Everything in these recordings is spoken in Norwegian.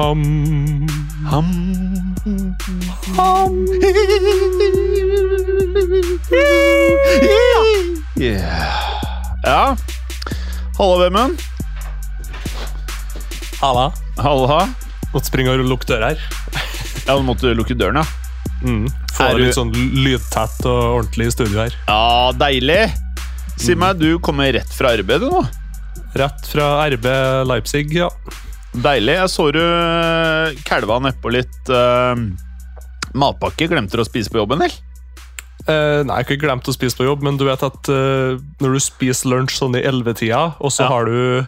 Ham. Ham. Ham. Ja. Hallo, Vemund. Halla. Halla. Måtte springe og lukke døra her. Ja, du måtte lukke døren, ja. Mm. Få det du- litt sånn lydtett og ordentlig i studio her. Ja, deilig. Si meg, du kommer rett fra arbeid, du nå? Rett fra RB Leipzig, ja. Deilig. Jeg så du eh, kalva nedpå litt uh, matpakke. Glemte du å spise på jobben, eller? Uh, nei, jeg har ikke glemt å spise på jobb, men du vet at uh, når du spiser lunsj sånn i ellevetida, og så Ja. har du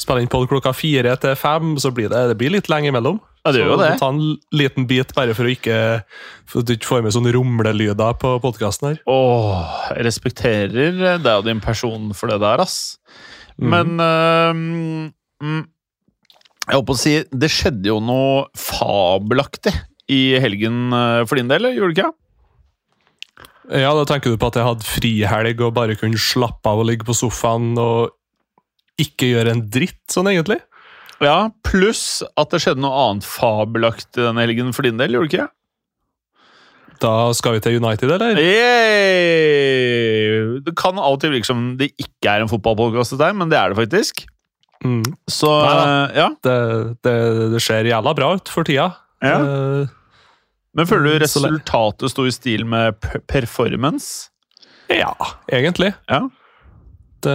spiller inn på klokka fire til fem, så blir det, det blir litt lenge imellom. Ja, det gjør jo det. Ta en liten bit bare for å ikke For du ikke får med sånne rumlelyder på podkasten her. Åh, jeg respekterer deg og din person for det der, ass. Men uh, mm, Jeg holdt på å si Det skjedde jo noe fabelaktig i helgen eh, for din del, gjorde det ikke? Ja, Da tenker du på at jeg hadde frihelg og bare kunne slappe av og ligge på sofaen og ikke gjøre en dritt, sånn egentlig? Ja, pluss at det skjedde noe annet fabelaktig denne helgen for din del, gjorde det ikke? Da skal vi til United, eller? Yay! Det kan av og til virke som det ikke er en fotballpodkast, men det er det faktisk. Mm. Så Nei ja. Det, det, det ser jævla bra ut for tida. ja. Uh, Men føler du resultatet sto i stil med performance? ja, egentlig. Ja. Det,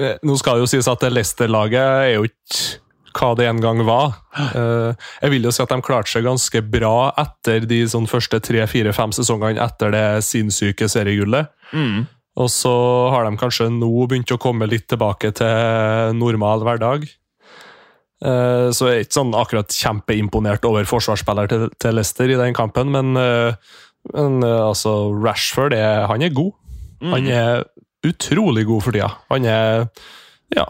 eh, nå skal det jo sies at Leicester-laget er jo ikke hva det en gang var. Eh, Jeg vil jo si at de klarte seg ganske bra etter de sånn første tre, fire, fem sesongene etter det sinnssyke seriegullet. Mm. Og så har de kanskje nå begynt å komme litt tilbake til normal hverdag. Eh, Så jeg er ikke sånn akkurat kjempeimponert over forsvarsspiller til, til Leicester i den kampen, men, eh, men eh, altså Rashford er, han er god. Mm. Han er utrolig god for tida. Han er ja,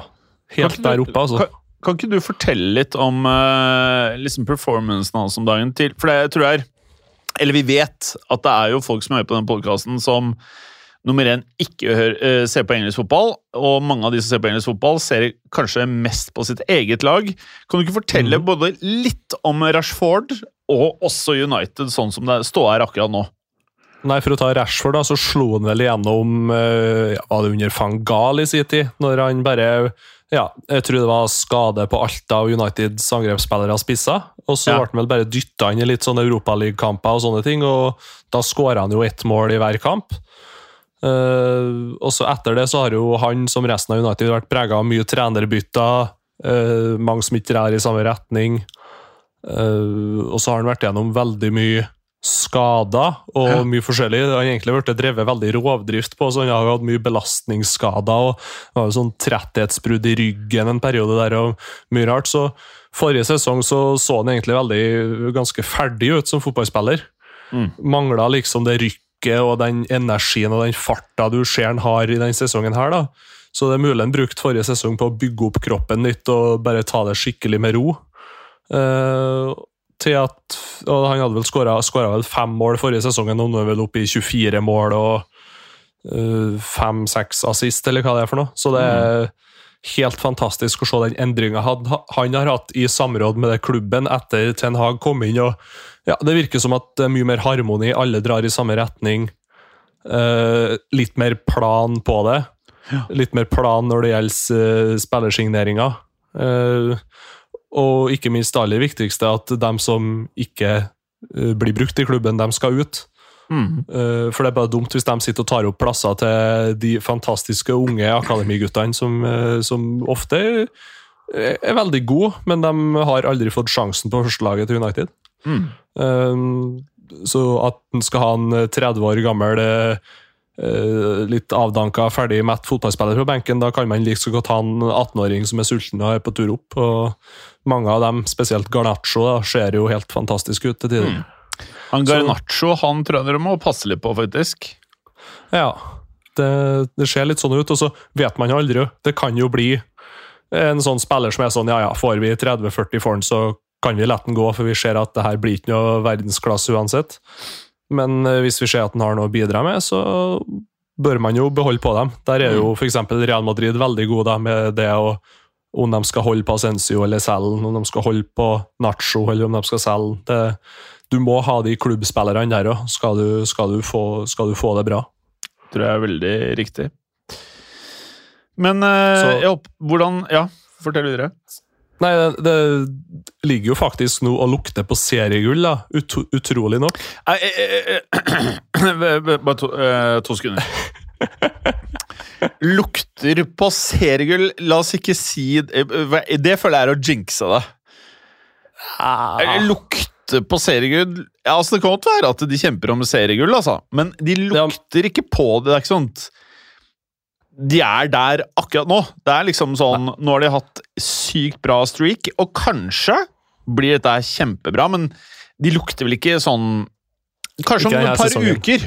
helt der oppe, altså. Kan, kan ikke du fortelle litt om liksom performancen hans om dagen til? For det tror jeg er Eller vi vet at det er jo folk som hører på den podkasten som nummer én ikke eh, ser på engelsk fotball, og mange av de som ser på engelsk fotball, ser kanskje mest på sitt eget lag. Kan du ikke fortelle mm. både litt om Rashford og også United, sånn som det står her akkurat nå? Nei, For å ta Rashford, da, så slo han vel igjennom eh, ja, Var det under van Gahl i sin tid? Når han bare ja, Jeg tror det var skade på alt av Uniteds angrepsspillere spissa. Og så Ja. ble han vel bare dytta inn i litt sånne europaligakamper og sånne ting, og da skåra han jo ett mål i hver kamp. Eh, og så etter det så har jo han, som resten av United, vært prega av mye trenerbytter. Uh, mange som ikke drar i samme retning. Uh, og så har han vært gjennom veldig mye skader og Ja. mye forskjellig. Det har egentlig vært drevet veldig rovdrift på, så han har hatt mye belastningsskader og var jo sånn tretthetsbrudd i ryggen en periode der og mye rart. Så forrige sesong så, så han egentlig veldig ganske ferdig ut som fotballspiller. Mm. Mangla liksom det rykket og den energien og den farta du ser han har i denne sesongen her, da. Så det er mulig han brukte forrige sesong på å bygge opp kroppen litt og bare ta det skikkelig med ro. Eh, til at og Han hadde vel skåra fem mål forrige sesongen, og nå er vel oppe i 24 mål og fem-seks assist, eller hva det er for noe. Så det er helt fantastisk å se den endringa han har hatt i samråd med det klubben etter Ten Hag kom inn. og ja, Det virker som at det er mye mer harmoni, alle drar i samme retning. Eh, litt mer plan på det. Ja. Litt mer plan når det gjelder uh, spillersigneringer. Eh, og ikke minst det aller viktigste, at de som ikke eh, blir brukt i klubben, de skal ut. Mm. Eh, For det er bare dumt hvis de sitter og tar opp plasser til de fantastiske unge akademiguttene som, eh, som ofte er er veldig gode, men de har aldri fått sjansen på førstelaget til United. Mm. Eh, Så at en skal ha en 30 år gammel eh, eh, litt avdanka, ferdig mett fotballspiller på benken, da kan man like så godt ha en 18-åring som er sulten og er på tur opp. og Mange av dem, spesielt Garnaccio, da, ser jo helt fantastisk ut til tider. Mm. Han Garnaccio han tror jeg må passe litt på, faktisk. Ja. Det, det ser litt sånn ut, og så vet man jo aldri. Det kan jo bli en sånn spiller som er sånn ja ja, får vi 30-40 for den, så kan vi la den gå, for vi ser at det her blir ikke noe verdensklasse uansett. Men eh, hvis vi ser at den har noe å bidra med, så bør man jo beholde på dem. Der er jo f.eks. Real Madrid veldig gode med det å om de skal holde på Ascencio eller selge om de skal holde på Nacho eller om de skal selge. Det, du må ha de klubbspillerne der òg, skal, skal, skal, du få det bra. Tror jeg er veldig riktig. Men eh, Så, ja, hvordan Ja, fortell videre. Nei, det, det, ligger jo faktisk nå og lukter på seriegull, da. Ut, utrolig nok. Bare to, uh, to sekunder. lukter på seriegull La oss ikke si Det, det føler jeg er å jinxe det. Ah. Lukter på seriegull ja, altså Det kan godt være at de kjemper om seriegull, altså. men de lukter ikke på det. det er ikke sånt de er der akkurat nå. Det er liksom sånn Nå har de hatt sykt bra streak, og kanskje blir dette kjempebra, men de lukter vel ikke sånn Kanskje om et par sesongen. uker.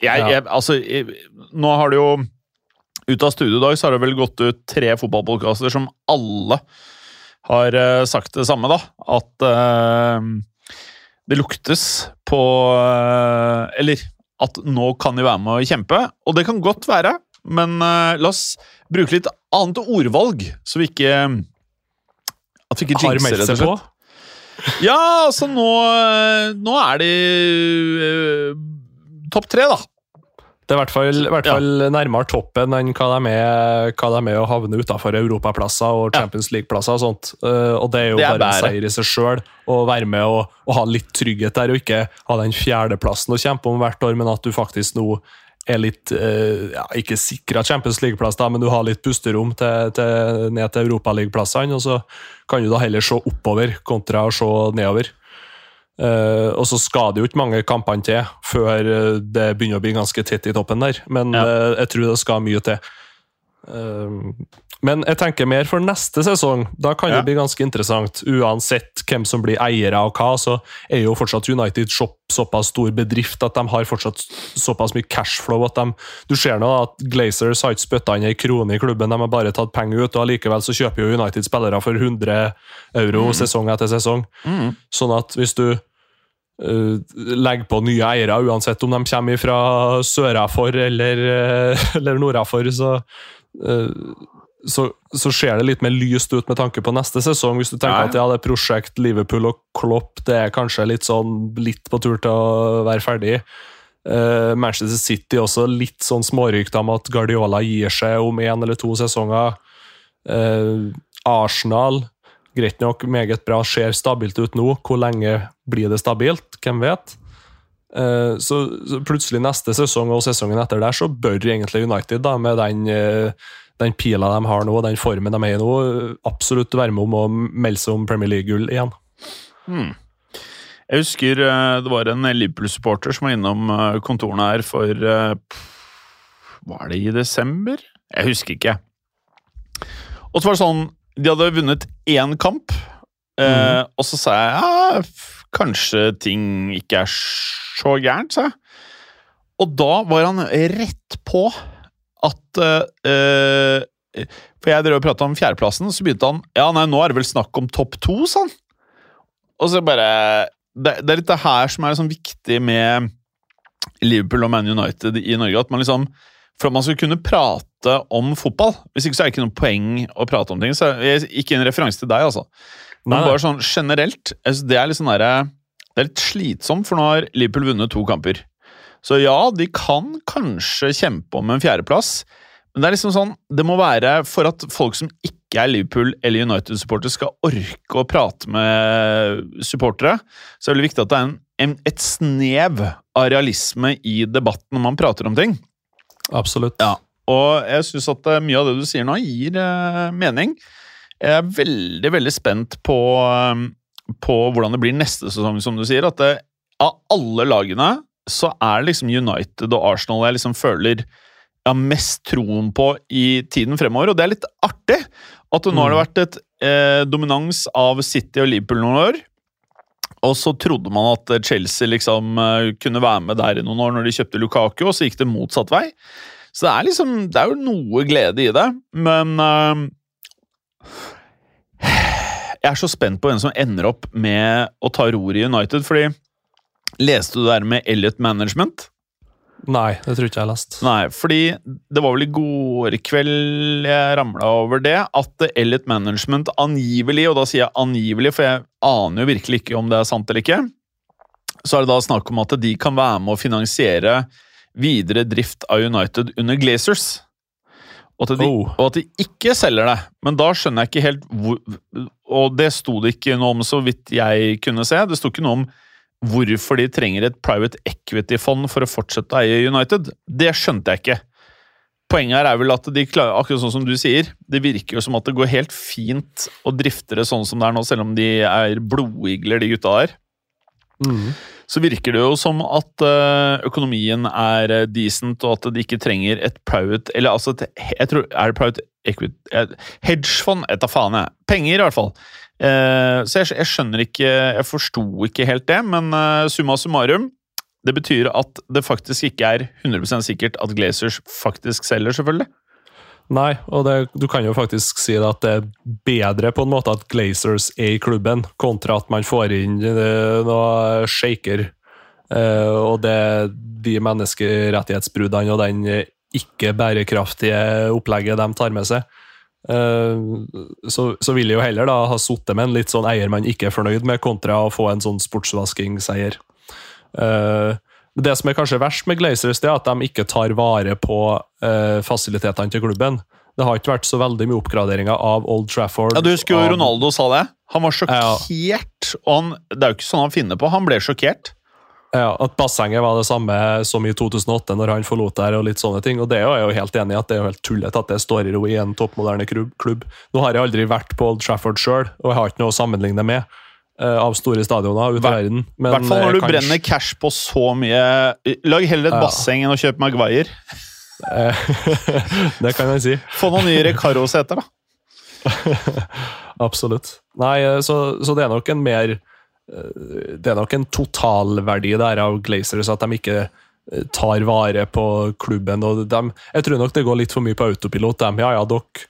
Jeg, jeg, altså, jeg, nå har det jo Ut av studio i dag så har det vel gått ut tre fotballpodkaster som alle har uh, sagt det samme, da. At uh, det luktes på uh, Eller at nå kan de være med å kjempe, og det kan godt være. Men uh, la oss bruke litt annet ordvalg, så vi ikke At vi ikke jinxer, rett og slett. Ja, altså nå, eh, nå er de uh, topp tre, da. Det er i hvert fall, hvert fall ja. nærmere toppen enn hva de er, hva de er å havne utafor europaplasser og Champions League-plasser. og sånt. Uh, og Det er jo det er bare en seier i seg sjøl å være med og, og, ha litt trygghet der, og ikke ha den fjerdeplassen å kjempe om hvert år, men at du faktisk nå er litt eh, ja, Ikke sikra Champions League-plass, men du har litt pusterom til, til, ned til europaligaplassene. Og så kan du da heller se oppover kontra å se nedover. Uh, og så skal det jo ikke mange kampene til før det begynner å bli ganske tett i toppen der. Men ja. uh, jeg tror det skal mye til. Men jeg tenker mer for neste sesong. Da kan ja. det bli ganske interessant. Uansett hvem som blir eiere av hva, så er jo fortsatt United Shop såpass stor bedrift at de har fortsatt såpass mye cashflow at de Du ser nå at Glazers har ikke spytta inn ei krone i klubben, de har bare tatt penger ut, og allikevel så kjøper jo United spillere for 100 euro mm. sesong etter sesong. Mm. Sånn at hvis du uh, legger på nye eiere, uansett om de kommer fra sørafor eller, uh, eller nordafor, så uh, så, så, ser det litt mer lyst ut med tanke på neste sesong. Hvis du tenker ja. at ja, det er prosjekt Liverpool og Klopp det er kanskje litt sånn litt på tur til å være ferdig. Uh, Manchester City også litt sånn smårykter om at Guardiola gir seg om én eller to sesonger. Uh, Arsenal, greit nok, meget bra, ser stabilt ut nå. Hvor lenge blir det stabilt? Hvem vet? Uh, så, så, plutselig neste sesong og sesongen etter der, så bør egentlig United, da, med den den pila de har nå, den formen de er i nå, absolutt være med om å melde seg om Premier League-gull igjen. Hmm. Jeg husker eh, det var en Liverpool-supporter som var innom eh, kontorene her for eh, Var det i desember? Jeg husker ikke. Og så var det sånn De hadde vunnet én kamp, mm. og så sa jeg ja, kanskje ting ikke er så gærent, sa jeg. Og da var han rett på at uh, For jeg drev og prata om fjerdeplassen, så begynte han Ja, nei, nå er det vel snakk om topp to, sa han. Og så bare det, det, er litt det her som er sånn viktig med Liverpool og Man United i Norge. At man liksom For at man skal kunne prate om fotball Hvis ikke så er det ikke noe poeng å prate om ting. Så jeg, Ikke en referanse til deg, altså. Men bare sånn generelt. Det er litt sånn der, Det er litt slitsomt, for nå har Liverpool vunnet to kamper. Så ja, de kan kanskje kjempe om en fjerdeplass, men det er liksom sånn Det må være for at folk som ikke er Liverpool- eller United-supportere, skal orke å prate med supportere, så er det viktig at det er en, en, et snev av realisme i debatten når man prater om ting. Absolutt. Ja, og jeg syns at eh, mye av det du sier nå, gir eh, mening. Jeg er veldig, veldig spent på, um, på hvordan det blir neste sesong, som du sier. At det, av alle lagene så er det liksom United og Arsenal jeg liksom føler jeg har mest troen på i tiden fremover. Og det er litt artig at det nå har det mm. vært et eh, dominans av City og Liverpool noen år. Og så trodde man at Chelsea liksom eh, kunne være med der i noen år når de kjøpte Lukaku, og så gikk det motsatt vei. Så det er liksom Det er jo noe glede i det, men uh, Jeg er så spent på hvem som ender opp med å ta roret i United, fordi Leste du det der med Elliot Management? Nei, det tror ikke jeg har lest. Nei, fordi det var vel i går kveld jeg ramla over det, at Elliot Management angivelig, og da sier jeg angivelig, for jeg aner jo virkelig ikke om det er sant eller ikke, så er det da snakk om at de kan være med å finansiere videre drift av United under Glazers. Og at, de, Oh. og at de ikke selger det. Men da skjønner jeg ikke helt hvor Og det sto det ikke noe om, så vidt jeg kunne se. Det sto ikke noe om hvorfor de trenger et private equity-fond for å fortsette å eie United. Det skjønte jeg ikke. Poenget her er vel at de klarer, akkurat sånn som du sier, det virker jo som at det går helt fint å drifte det sånn som det er nå, selv om de er blodigler, de gutta der. Mm. Så virker det jo som at eh, økonomien er eh, decent, og at de ikke trenger et private Eller altså et, jeg tror, Er det private equity Hedgefond? Jeg tar faen, jeg. Penger, i hvert fall. Eh, så jeg, skjønner ikke Jeg forsto ikke helt det, men eh, summa summarum Det betyr at det faktisk ikke er 100% sikkert at Glazers faktisk selger, selvfølgelig. Nei, og det, du kan jo faktisk si det at det er bedre på en måte at Glazers er i klubben, kontra at man får inn noen noe shaker. Eh, og det de menneskerettighetsbruddene og den eh, ikke bærekraftige opplegget de tar med seg. Eh, så, så vil jeg jo heller da ha sittet med en litt sånn eier man ikke er fornøyd med, kontra å få en sånn sportsvasking-seier. Eh, det som er kanskje verst med Glazers, det er at de ikke tar vare på eh, fasilitetene til klubben. Det har ikke vært så veldig mye oppgraderinger av Old Trafford. Ja, Du husker jo Ronaldo sa det. Han var sjokkert. Og han, det er jo ikke sånn han finner på. Han ble sjokkert. Ja, At bassenget var det samme som i 2008, når han forlot der, og litt sånne ting. Og det er jo- helt enig i at det er jo helt tullete at det står i ro i en toppmoderne klubb-. Nå har jeg aldri vært på Old Trafford sjøl, og jeg har ikke noe å sammenligne med eh, av store stadioner ute i verden. I hvert fall når du kan- brenner cash på så mye Lag heller et Ja. basseng enn å kjøpe Maguire. Eh, det kan jeg si. Få noen nye Recaro-seter, da. Absolutt. Nei, eh, så, så det er nok en mer eh, Det er nok en totalverdi der av Glazers, at de ikke eh, tar vare på klubben. og de, Jeg tror nok det går litt for mye på autopilot. De, Ja, ja, dere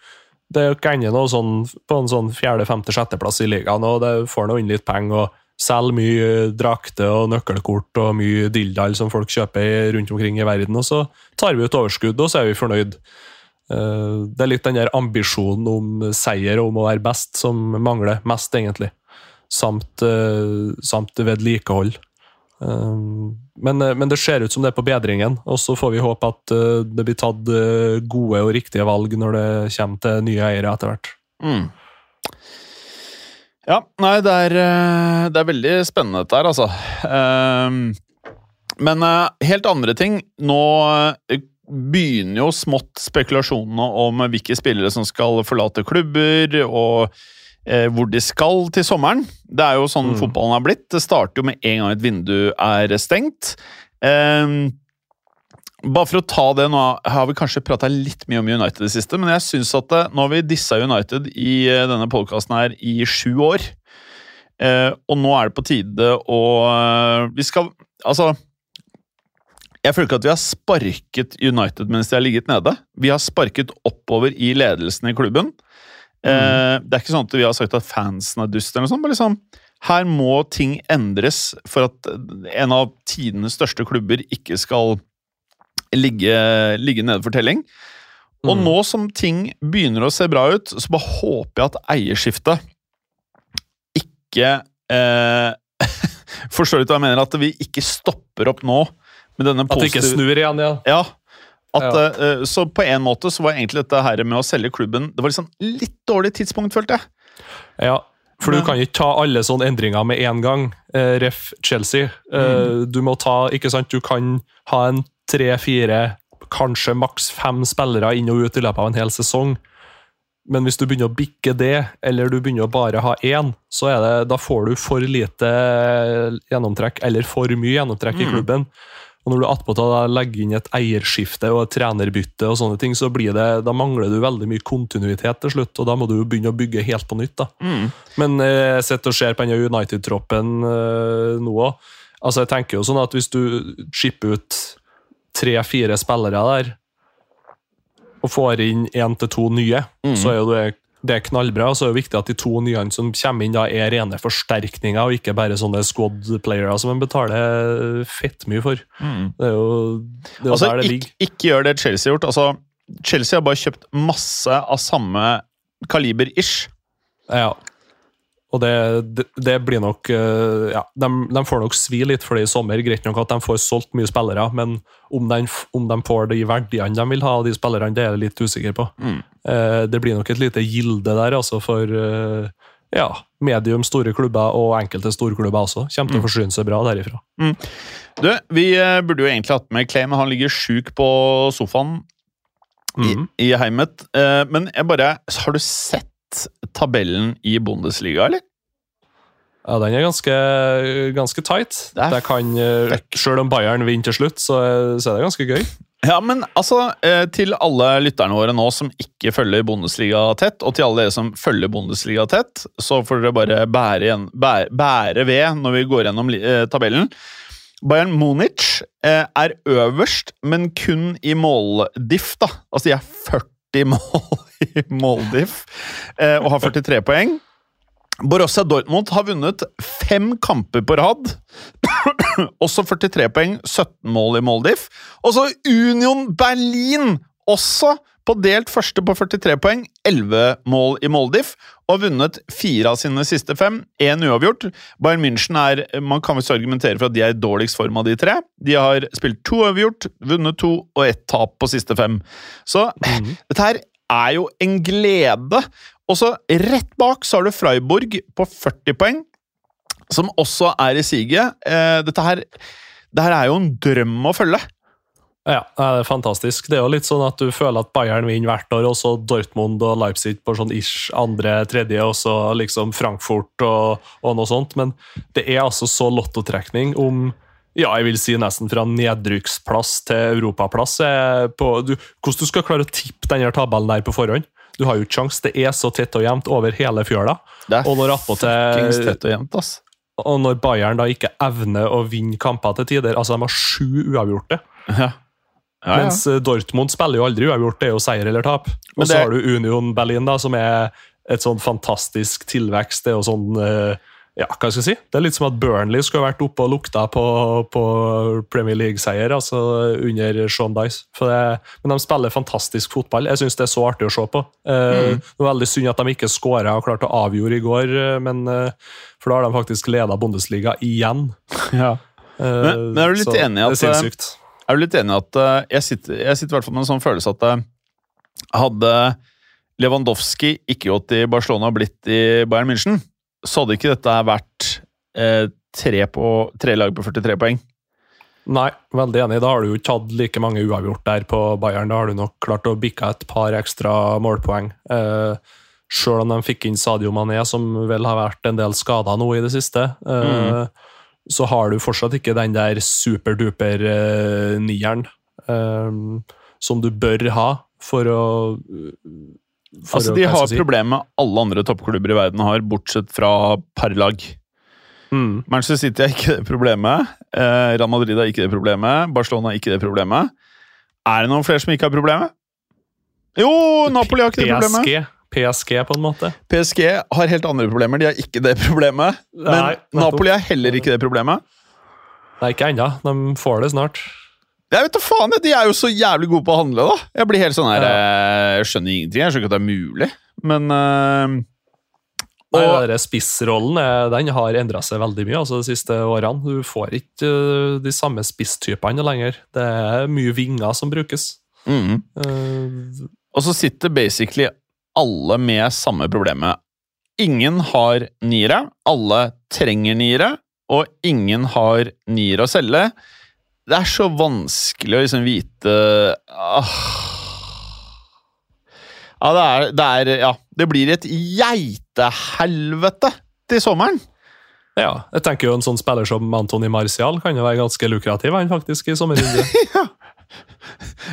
det er ennå noe sånn, på en sånn fjerde, femte, sjetteplass i ligaen, og det får nå inn litt penger. og Selger mye drakter og nøkkelkort og mye dilldall som folk kjøper rundt omkring i verden. Og så tar vi ut overskudd, og så er vi fornøyd. Eh, Det er litt den der ambisjonen om seier og om å være best som mangler mest, egentlig. Samt, eh, samt vedlikehold. Eh, Men, eh, men det ser ut som det er på bedringen, og så får vi håpe at det blir tatt gode og riktige valg når det kommer til nye eiere etter hvert. Mm. Ja, nei, det er, det er veldig spennende dette her, altså. Men helt andre ting. Nå begynner jo smått spekulasjonene om hvilke spillere som skal forlate klubber, og hvor de skal til sommeren. Det er jo sånn Mm. fotballen har blitt. Det starter jo med en gang et vindu er stengt. Ehm, bare for å ta det, nå har vi kanskje prata litt mye om United i det siste, men jeg syns at det, nå har vi dissa United i eh, denne podkasten her i sju år. Eh, og nå er det på tide å eh, Vi skal Altså Jeg føler ikke at vi har sparket United mens de har ligget nede. Vi har sparket oppover i ledelsen i klubben. Eh, det er ikke sånn at vi har sagt at fansen er dust, eller noe sånt, men liksom her må ting endres for at en av tidenes største klubber ikke skal ligge, ligge nede for telling. Og Mm. nå som ting begynner å se bra ut, så bare håper jeg at eierskiftet ikke eh, Forstår du hva jeg mener? At vi ikke stopper opp nå med denne At det ikke snur igjen, ja. Ja. At, Ja. eh, så på en måte så var egentlig dette her med å selge klubben Det var liksom litt dårlig tidspunkt, følte jeg. Ja, for du kan ikke ta alle sånne endringer med en gang. Eh, ref Chelsea. Mm. Du må ta, ikke sant, du kan ha en tre, fire, kanskje maks fem spillere inn og ut i løpet av en hel sesong. Men hvis du begynner å bikke det, eller du begynner å bare ha én, så er det, da får du for lite gjennomtrekk, eller for mye gjennomtrekk i Mm. klubben. Og Når du attpåtil legger inn et eierskifte og et trenerbytte, og sånne ting, så blir det, da mangler du veldig mye kontinuitet til slutt. og Da må du jo begynne å bygge helt på nytt. da. Mm. Men eh, jeg sitter og ser på denne United-troppen eh, nå òg. Altså, jeg tenker jo sånn at hvis du chipper ut tre-fire spillere der, og får inn én til to nye, Mm. så er jo det, det er knallbra. Så er det viktig at de to nye som kommer inn, da er rene forsterkninger, og ikke bare sånne squad-playere som en betaler fett mye for. Mm. Det er jo, det er Altså, der det ikke, ligger. ikke gjør det Chelsea har gjort. Altså, Chelsea har bare kjøpt masse av samme kaliber-ish. Ja. Og det, det, det blir nok eh, Ja, de, de får nok svi litt for det i sommer. Greit nok at de får solgt mye spillere, men om de, om de får de verdiene de vil ha av de spillerne, det er jeg litt usikker på. Mm. Eh, det blir nok et lite gilde der, altså, for eh, ja, medium store klubber og enkelte storklubber også. Kommer til å forsyne seg bra derifra. Du, vi eh, burde jo egentlig hatt med Clay, men han ligger sjuk på sofaen i, Mhm. i heimet. Men jeg bare Har du sett tabellen i Bundesliga, eller? Ja, den er ganske, ganske tight. Det Det kan, selv om Bayern vinner til slutt, så, så er det ganske gøy. Ja, men altså, eh, til alle lytterne våre nå som ikke følger Bundesliga tett, og til alle dere som følger Bundesliga tett, så får dere bare bære, igjen, bære, bære ved når vi går gjennom eh, tabellen. Bayern Munich eh, er øverst, men kun i måldiff, da. Altså, de er 40 mål i måldiff og har 43 poeng. Borussia Dortmund har vunnet fem kamper på rad. Også 43 poeng, 17 mål i Moldif. Og så Union Berlin, også på delt første på 43 poeng, 11 mål i Moldif. og har vunnet fire av sine siste fem. Én uavgjort. Bayern München er Man kan visst argumentere for at de er i dårligst form av de tre. De har spilt to uavgjort, vunnet to og ett tap på siste fem. Så dette her er jo en glede. Og så rett bak så har du Freiburg på 40 poeng, som også er i siget. Eh, dette her, det her er jo en drøm å følge. Ja, det er fantastisk. Det er jo litt sånn at du føler at Bayern vinner hvert år, og så Dortmund og Leipzig på sånn ish andre, tredje, og så liksom Frankfurt og, og noe sånt. Men det er altså så lottotrekning om ja, jeg vil si nesten fra nedrykksplass til europaplass. eh, På, du, hvordan du skal klare å tippe denne tabellen der på forhånd? Du har jo ikke sjans. Det er så tett og jevnt over hele fjøla. Det er Og når attpåtil- tett og jevnt, ass. Og når Bayern da ikke evner å vinne kamper til tider Altså, de har sju uavgjorte. Ja. Ja, ja. Mens eh, Dortmund spiller jo aldri uavgjort, det er jo seier eller tap. Og så det- har du Union Berlin, da, som er et sånn fantastisk tilvekst. Det er jo sånn eh, Ja, hva skal jeg si? Det er litt som at Burnley skulle vært oppe og lukta på, på Premier League-seier altså under Sean Dice. For det, men de spiller fantastisk fotball. Jeg syns det er så artig å se på. Eh, Det var veldig synd at de ikke skåra og klarte å avgjøre i går, eh, men, eh, for da har de faktisk leda Bundesliga igjen. Ja. Eh, Men- men er du litt så enig i at, Det er. Er du litt enig i at jeg sitter, jeg sitter i hvert fall med en sånn følelse at hadde Lewandowski ikke gått i Barcelona og blitt i Bayern München, så hadde ikke dette vært eh, tre, på, tre lag på 43 poeng. Nei, veldig enig. Da har du jo ikke hatt like mange uavgjort der på Bayern. Da har du nok klart å bikke et par ekstra målpoeng. Eh, Sjøl om de fikk inn Sadio Mané, som vel har vært en del skada nå i det siste, eh, så har du fortsatt ikke den der superduper eh, nieren eh, som du bør ha for å Altså, De har si? problemet alle andre toppklubber i verden har, bortsett fra per lag. Mm. Manchester City har ikke det problemet. Eh, Real Madrid har ikke det problemet. Barcelona har ikke det problemet. Er det noen flere som ikke har problemet? Jo, Napoli har ikke det problemet. PSG, PSG, på en måte. PSG har helt andre problemer. De har ikke det problemet. Men Nei. Napoli har heller ikke det problemet. Nei, ikke ennå. De får det snart. Jeg vet da faen, De er jo så jævlig gode på å handle, da. Jeg blir helt sånn her ja. Jeg skjønner ingenting. Jeg skjønner ikke at det er mulig. Men eh, Nei, og, den spissrollen eh, den har endra seg veldig mye altså, de siste årene. Du får ikke uh, de samme spisstypene lenger. Det er mye vinger som brukes. Mhm. Uh, og så sitter basically alle med samme problemet. Ingen har niere. Alle trenger niere, og ingen har niere å selge. Det er så vanskelig å liksom vite ah. Ja, det er, det er Ja, det blir et geitehelvete til sommeren. Ja, jeg tenker jo En sånn spiller som Antony Marcial kan jo være ganske lukrativ han faktisk i sommervinduet.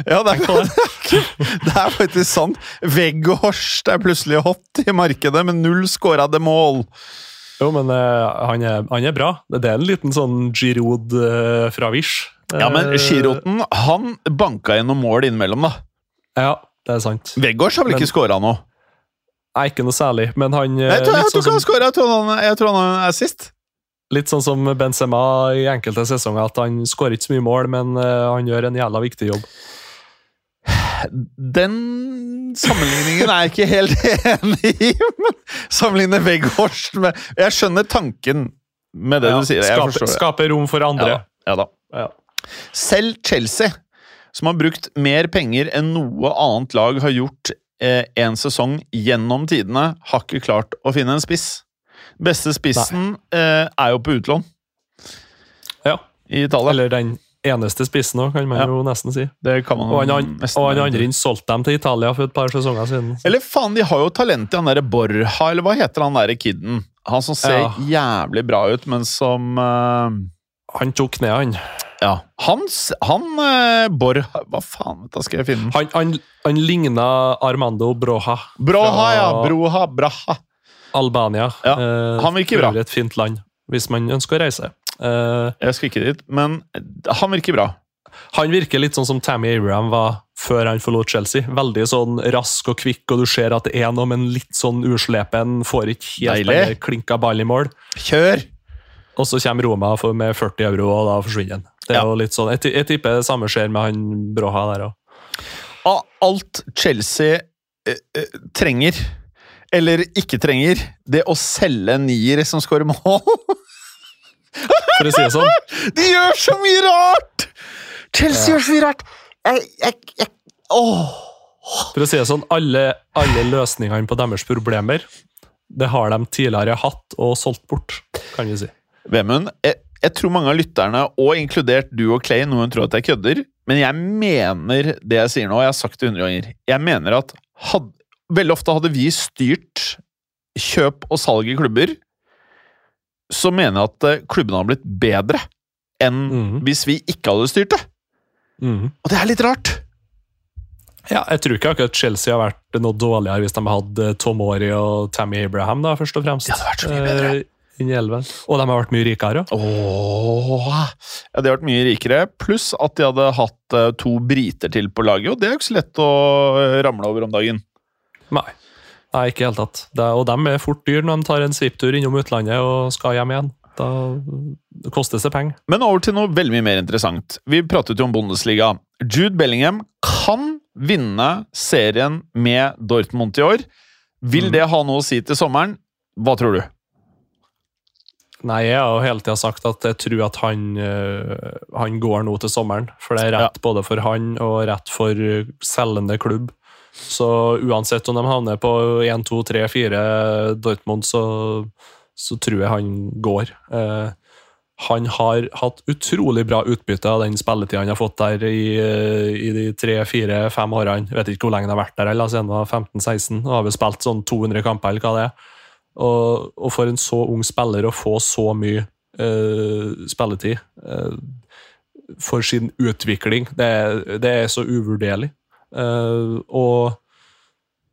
Ja, det er, det er faktisk sant. Veghorst er plutselig hot i markedet, med null skårede mål. Jo, men uh, han, er, han er bra. Det er en liten sånn Giroud uh, fra Wish. Ja, men Eh, Giroten han banka gjennom mål innimellom, da. Ja, det er sant. Weggårds har vel Men- ikke skåra noe? Nei, ikke noe særlig, men han eh, Jeg tror, jeg tror sånn han som, jeg, tror han- jeg tror han er sist. litt sånn som Benzema i enkelte sesonger, at han skårer ikke så mye mål, men eh, han gjør en jævla viktig jobb. Den sammenligningen er jeg ikke helt enig i. Men sammenligne Weghorst med Jeg skjønner tanken med det Ja, du sier. Skape, skape rom for andre. Ja da. Ja da. Ja. Selv Chelsea, som har brukt mer penger enn noe annet lag har gjort eh, en sesong gjennom tidene, har ikke klart å finne en spiss. Beste spissen eh, er jo på utlån Ja. i Italia. Eller den eneste spissen òg, kan man Ja. jo nesten si. det kan man Og han, an- nesten- og han andre inn solgte dem til Italia for et par sesonger siden. Eller faen, de har jo talent i han derre Borja, eller hva heter han derre kiden? Han som ser Ja. jævlig bra ut, men som uh... Han tok ned, han. Ja. Han, han uh, Borja Hva faen, du, skal jeg finne? Han, han, han ligna Armando Broha. Broha, ja! Broha, Braha. Albania. Ja, Eh, han virker bra. Et fint land, hvis man ønsker å reise. Eh, Jeg skal ikke dit, men han virker bra. han virker litt sånn som Tammy Abraham var før han forlot Chelsea. Veldig sånn rask og kvikk, og du ser at det er noe, men litt sånn uslepen. Får ikke helt den klinka ball i mål. Kjør! Og så kommer Roma for, med 40 euro, og da forsvinner han. Det er Ja. jo litt sånn, Jeg, jeg tipper det samme skjer med han Broha der òg. Av alt Chelsea eh, eh, trenger, eller ikke trenger, det å selge nier som skårer mål For å si det sånn. De gjør så mye rart! Chelsea gjør så mye rart! Jeg, jeg, jeg Åh! For å si det sånn, alle, alle løsningene på deres problemer det har de tidligere hatt og solgt bort, kan vi si. Vemund, jeg, jeg tror mange av lytterne, og inkludert du og Clay, noen tror at jeg kødder, men jeg mener det jeg sier nå, og jeg har sagt det hundre ganger. Jeg mener at had, veldig ofte hadde vi styrt kjøp og salg i klubber, så mener jeg at eh, klubbene hadde blitt bedre enn mm. hvis vi ikke hadde styrt det. Mm. Og det er litt rart. Ja, jeg tror ikke akkurat Chelsea har vært noe dårligere hvis de hadde Tom Tomori og Tammy Abraham, da, først og fremst. De hadde vært så mye bedre. Eh. Og de har vært mye rikere. Åh, ja, de har vært mye rikere, pluss at de hadde hatt eh, to briter til på laget, og det er jo ikke så lett å eh, ramle over om dagen. Nei. Nei, ikke i det hele tatt. Det, og de er fort dyr når de tar en svipptur innom utlandet og skal hjem igjen. Da koster det penger. Men over til noe veldig mye mer interessant. Vi pratet jo om Bundesliga. Jude Bellingham kan vinne serien med Dortmund i år. Vil Mm. det ha noe å si til sommeren? Hva tror du? Nei, jeg har jo hele tida sagt at jeg tror at han, øh, han går nå til sommeren. For det er rett både for han og rett for øh, selgende klubb. Så uansett om de havner på 1, 2, 3, 4 Dortmund, så, så tror jeg han går. Eh, han har hatt utrolig bra utbytte av den spilletida han har fått der i, øh, i de tre, fire, fem årene. Jeg vet ikke hvor lenge han har vært der, eller siden han var 15-16. Og har vel spilt sånn 200 kamper, eller hva det er. Og, og for en så ung spiller å få så mye eh, spilletid eh, for sin utvikling, det, det er så uvurderlig. Eh, og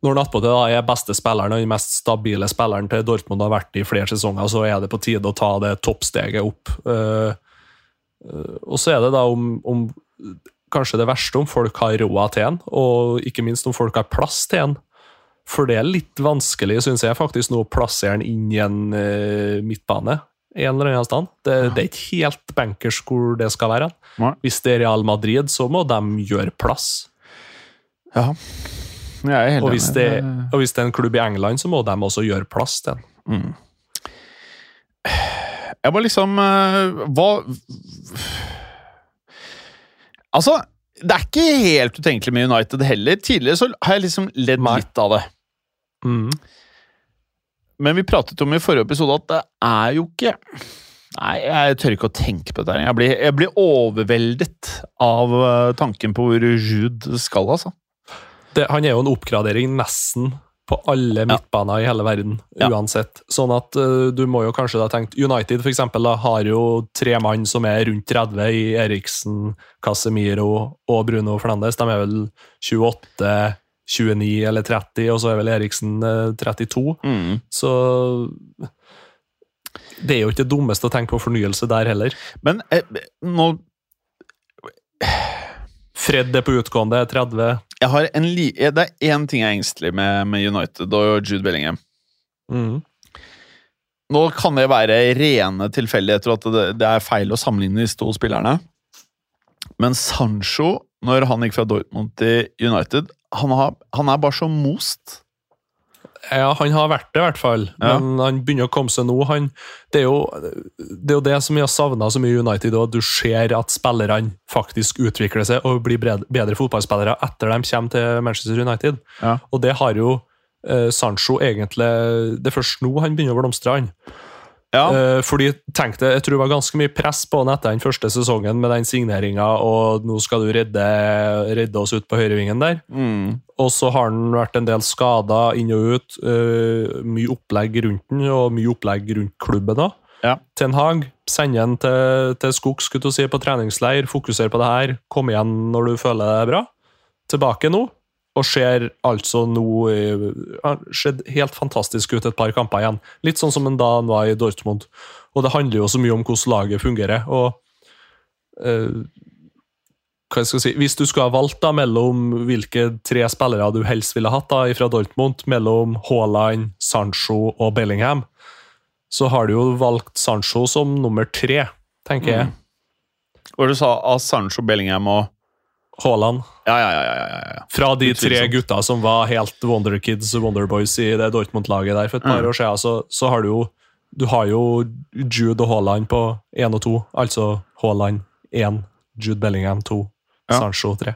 når han attpåtil er beste spilleren og den mest stabile spilleren til Dortmund har vært i flere sesonger, så er det på tide å ta det toppsteget opp. Eh, eh, og så er det da om, om kanskje det verste om folk har råd til en, og ikke minst om folk har plass til en. For det er litt vanskelig, syns jeg, faktisk nå å plassere den inn i en uh, midtbane. En eller annen stand. Det, det er ikke helt bankers hvor det skal være. Nei. Hvis det er Real Madrid, så må de gjøre plass. Ja. Jeg er helt Og hvis, det, og hvis det er en klubb i England, så må de også gjøre plass til den. Jeg var liksom eh, Hva Altså, det er ikke helt utenkelig med United heller. Tidligere så har jeg liksom ledd Nei. litt av det. Mm. Men vi pratet om i forrige episode at det er jo ikke Nei, jeg tør ikke å tenke på dette. her. Jeg blir, jeg blir overveldet av eh, tanken på hvor Jude skal, altså. Det, han er jo en oppgradering nesten på alle midtbaner i hele verden, Ja. uansett. Sånn at uh, du må jo kanskje da tenkt United for eksempel, da, har jo tre mann som er rundt 30 i Eriksen, Casemiro og Bruno Fernandes. De er vel 28, 29 eller 30, og så er vel Eriksen uh, 32. Mm. Så det er jo ikke det dummeste å tenke på fornyelse der heller. Men eh, nå Fred er på utgående, 30. jeg har en li Det er én ting jeg er engstelig med med United og Jude Bellingham. Mm. Nå kan det være rene tilfeldigheter at det, det er feil å sammenligne disse to spillerne. Men Sancho, når han gikk fra Dortmund til United, han, har, han er bare så most. Ja, han har vært det, i hvert fall. Ja. Men han begynner å komme seg nå. Han, det, er jo, det er jo det som vi har savna så mye i United, at du ser at spillerne faktisk utvikler seg og blir bedre fotballspillere etter de kommer til Manchester United. Ja. Og det har jo eh, Sancho egentlig Det er først nå han begynner å blomstre, han. Ja. Eh, fordi tenk deg, Jeg tror det var ganske mye press på han etter den første sesongen med den signeringa, og nå skal du redde, redde oss ut på høyrevingen der. Mm. Og så har han vært en del skada inn og ut. Uh, mye opplegg rundt den, og mye opplegg rundt klubben òg. Ja. Ten Hag sender han til, til skogs si, på treningsleir, fokuser på det her, kom igjen når du føler deg bra. Tilbake nå, og ser altså nå øh, har sett helt fantastisk ut et par kamper igjen. Litt sånn som en da han var i Dortmund. Og det handler jo så mye om hvordan laget fungerer. og øh, hva jeg skal si, Hvis du skulle ha valgt da mellom hvilke tre spillere du helst ville hatt da fra Dortmund, mellom Haaland, Sancho og Bellingham, så har du jo valgt Sancho som nummer tre, tenker jeg. Og du sa av Sancho, Bellingham og Haaland. Ja, ja, ja. ja. Fra de tre gutta som var helt Wonderkids, Wonderboys i det Dortmund-laget der for et par Mm. år siden, så, så har du jo du har jo Jude og Haaland på én og to. Altså Haaland én, Jude Bellingham to, Ja. Sancho 3.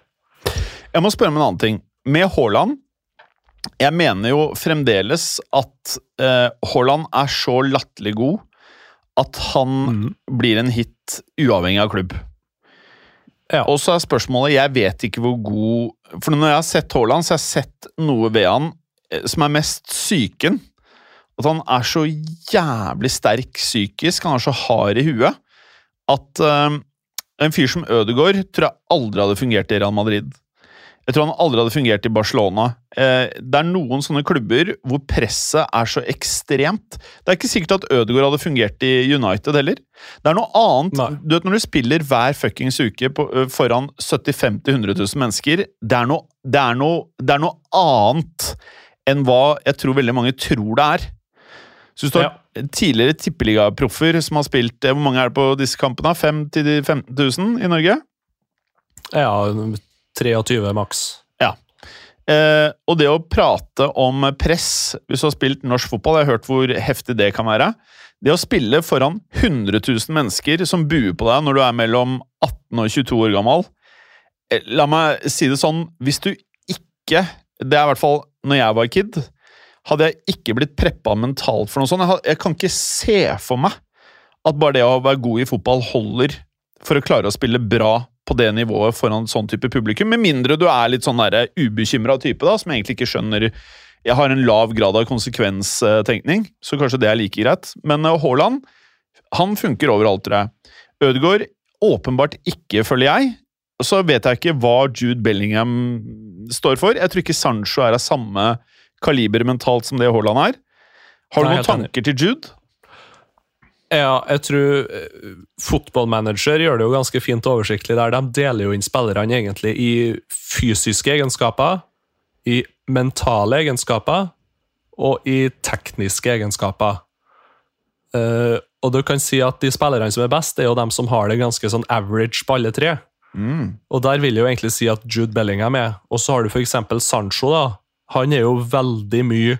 Jeg må spørre om en annen ting. Med Haaland Jeg mener jo fremdeles at eh, Haaland er så latterlig god at han Mm. blir en hit uavhengig av klubb. Ja. Og så er spørsmålet Jeg vet ikke hvor god For når jeg har sett Haaland, så har jeg sett noe ved han eh, som er mest psyken. At han er så jævlig sterk psykisk, han er så hard i huet, at eh, en fyr som Ødegaard tror jeg aldri hadde fungert i Real Madrid. Jeg tror han aldri hadde fungert i Barcelona. Eh, det er noen sånne klubber hvor presset er så ekstremt. Det er ikke sikkert at Ødegaard hadde fungert i United heller. Det er noe annet. Nei. Du vet Når du spiller hver fuckings uke på, foran 75 000-100 000 mennesker, det er, noe, det, er noe, det er noe annet enn hva jeg tror veldig mange tror det er. Så hvis du har tidligere tippeligaproffer som har spilt eh, Hvor mange er det på disse kampene? 5 000-15 000 i Norge? Ja, 23 maks. Eh, og det å prate om press, hvis du har spilt norsk fotball, jeg har hørt hvor heftig det kan være. Det å spille foran 100 000 mennesker som buer på deg når du er mellom 18 og 22 år gammel eh, La meg si det sånn, hvis du ikke Det er i hvert fall når jeg var kid. Hadde jeg ikke blitt preppa mentalt for noe sånt Jeg, had- jeg kan ikke se for meg at bare det å være god i fotball holder for å klare å spille bra på det nivået foran sånn type publikum. Med mindre du er litt sånn ubekymra type, da, som egentlig ikke skjønner Jeg har en lav grad av konsekvenstenkning, så kanskje det er like greit. Men eh, Haaland, han funker overalt, tror jeg. Ødegaard åpenbart ikke, føler jeg. Så vet jeg ikke hva Jude Bellingham står for. Jeg tror ikke Sancho er av samme kaliber mentalt som det Haaland er. Har du Nei, noen tanker til Jude? Ja, jeg tror eh, Fotballmanager gjør det jo ganske fint og oversiktlig der. De deler jo inn spillerne egentlig i fysiske egenskaper, i mentale egenskaper og i tekniske egenskaper. Uh, og du kan si at de spillerne som er best, er jo dem som har det ganske sånn average på alle tre. Og der vil jeg jo egentlig si at Jude Bellingham er. Og så har du f.eks. Sancho. da. Han er jo veldig mye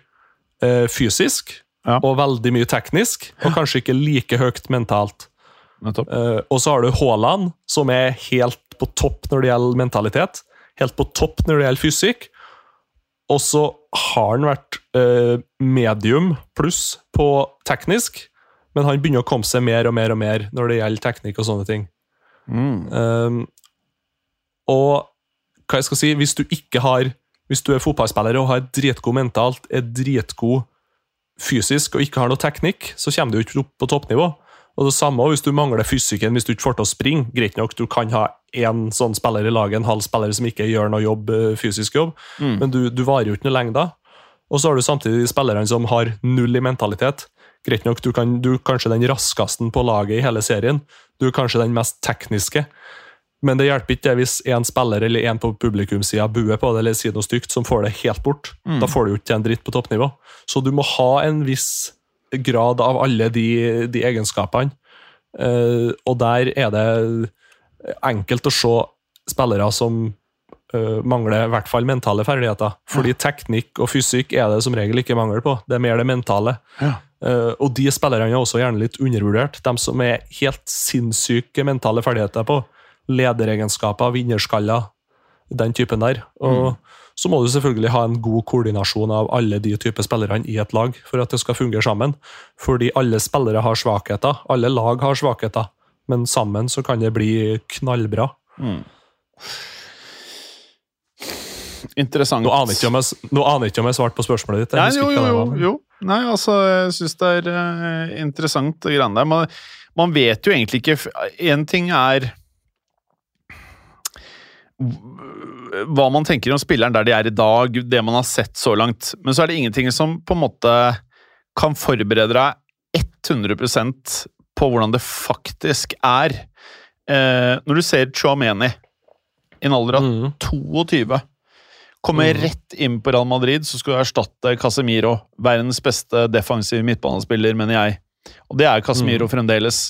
eh, fysisk Ja. og veldig mye teknisk, og kanskje ikke like høyt mentalt. Eh, og så har du Haaland, som er helt på topp når det gjelder mentalitet. Helt på topp når det gjelder fysikk. Og så har han vært eh, medium pluss på teknisk, men han begynner å komme seg mer og mer og mer når det gjelder teknikk og sånne ting. Mm. Um, og hva jeg skal si, hvis du ikke har Hvis du er fotballspiller og har dritgod mentalt, er dritgod fysisk og ikke har noe teknikk, så kommer du ikke opp på toppnivå. Og det samme hvis du mangler fysikken hvis du ikke får til å springe. Greit nok, du kan ha én sånn spiller i laget, en halv spiller som ikke gjør noe jobb, eh, fysisk jobb, mm. men du, du, varer jo ikke noe lenge da. Og så har du samtidig spillerne som har null i mentalitet. Greit nok, du, kan, du er kanskje den raskeste på laget i hele serien. Du er kanskje den mest tekniske. Men det hjelper ikke hvis en spiller eller en på publikumssida buer på det eller sier noe stygt, som får det helt bort. Mm. Da får du jo ikke en dritt på toppnivå. Så du må ha en viss grad av alle de, de egenskapene. Uh, og der er det enkelt å se spillere som uh, mangler i hvert fall mentale ferdigheter. Fordi ja. teknikk og fysikk er det som regel ikke mangel på. Det er mer det mentale. Ja. Uh, og de spillerne er også gjerne litt undervurdert. De som er helt sinnssyke mentale ferdigheter på lederegenskaper, vinnerskaller, den typen der. Og mm. så må du selvfølgelig ha en god koordinasjon av alle de typer spillerne i et lag for at det skal fungere sammen. Fordi alle spillere har svakheter, alle lag har svakheter, men sammen så kan det bli knallbra. Mm. Interessant. Nå aner ikke om jeg svarte på spørsmålet ditt. Nei, jo, jo, jo, jo. Nei, altså, jeg syns det er uh, interessant. Man, man vet jo egentlig ikke Én ting er hva man tenker om spilleren der de er i dag, det man har sett så langt. Men så er det ingenting som på en måte kan forberede deg 100% på hvordan det faktisk er. Eh, når du ser Chouameni i en alder av mm. 22 komme mm. rett inn på Real Madrid, så skal du erstatte Casemiro. Verdens beste defensive midtbanespiller, mener jeg. Og det er Casemiro mm. fremdeles.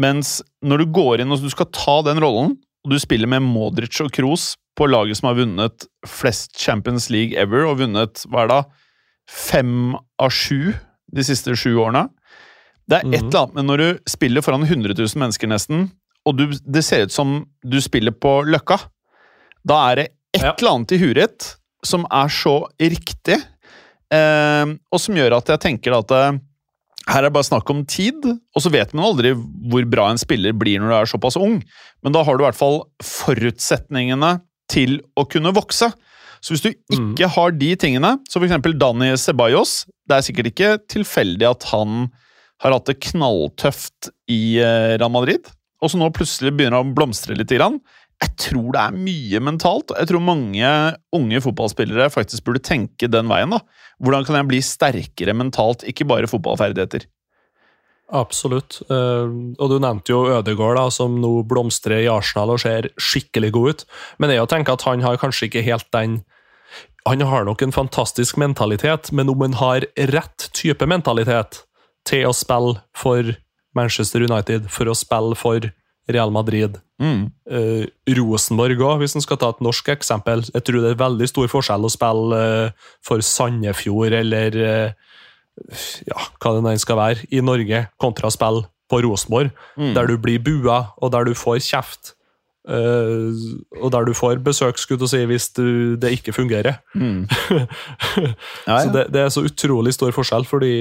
Mens når du går inn og du skal ta den rollen, og du spiller med Modric og Kroos på laget som har vunnet flest Champions League ever, og vunnet hva er det, fem av sju de siste sju årene. Det er et mhm. eller annet men når du spiller foran 100 000 mennesker, nesten, og du, det ser ut som du spiller på Løkka, da er det et ja. eller annet i huet ditt som er så riktig, eh, og som gjør at jeg tenker at eh, her er det bare snakk om tid, og så vet man aldri hvor bra en spiller blir når du er såpass ung, men da har du i hvert fall forutsetningene til å kunne vokse. Så hvis du mm. ikke har de tingene, så eksempel Dani Ceballos Det er sikkert ikke tilfeldig at han har hatt det knalltøft i eh, Real Madrid, og så nå plutselig begynner han å blomstre litt. Grann. Jeg tror det er mye mentalt. Jeg tror mange unge fotballspillere faktisk burde tenke den veien. da. Hvordan kan jeg bli sterkere mentalt, ikke bare fotballferdigheter? Absolutt. Uh, og du nevnte jo Ødegaard, da, som nå blomstrer i Arsenal og ser skikkelig god ut. Men jeg tenker at han har kanskje ikke helt den Han har nok en fantastisk mentalitet, men om han har rett type mentalitet til å spille for Manchester United, for å spille for Real Madrid, mm. uh, Rosenborg òg, hvis en skal ta et norsk eksempel. Jeg tror det er veldig stor forskjell å spille uh, for Sandefjord eller uh, ja, hva det nå skal være, i Norge, kontra å spille på Rosenborg, mm. der du blir bua, og der du får kjeft. Uh, og der du får besøk, skulle du si, hvis du, det ikke fungerer. Mm. ja, ja. Så det, det, er så utrolig stor forskjell, fordi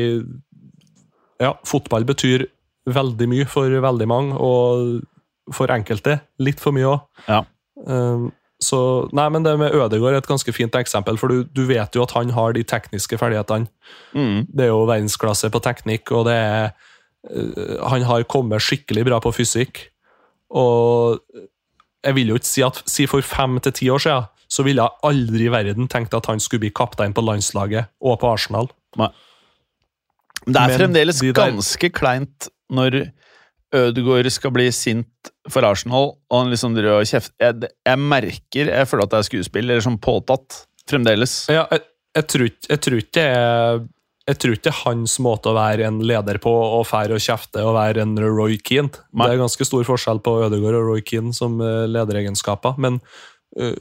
ja, fotball betyr veldig mye for veldig mange, og for enkelte litt for mye òg. Ja. Uh, så, nei, men Det med Ødegaard er et ganske fint eksempel, for du, du vet jo at han har de tekniske ferdighetene. Mm. Det er jo verdensklasse på teknikk, og det er uh, Han har kommet skikkelig bra på fysikk. Og jeg vil jo ikke si at si for fem til ti år siden så ville jeg aldri i verden tenkt at han skulle bli kaptein på landslaget og på Arsenal. Nei. Det er men fremdeles de der... ganske kleint når Ødegaard skal bli sint for Arsenal, og han liksom driver og kjefter jeg, jeg, merker Jeg føler at det er skuespill, eller sånn påtatt, fremdeles. Ja, jeg, jeg, tror, jeg, tror ikke jeg tror ikke hans måte å være en leder på og fære og kjefte og være en Roy Keane. Det er ganske stor forskjell på Ødegaard og Roy Keane som eh, lederegenskaper. Men uh,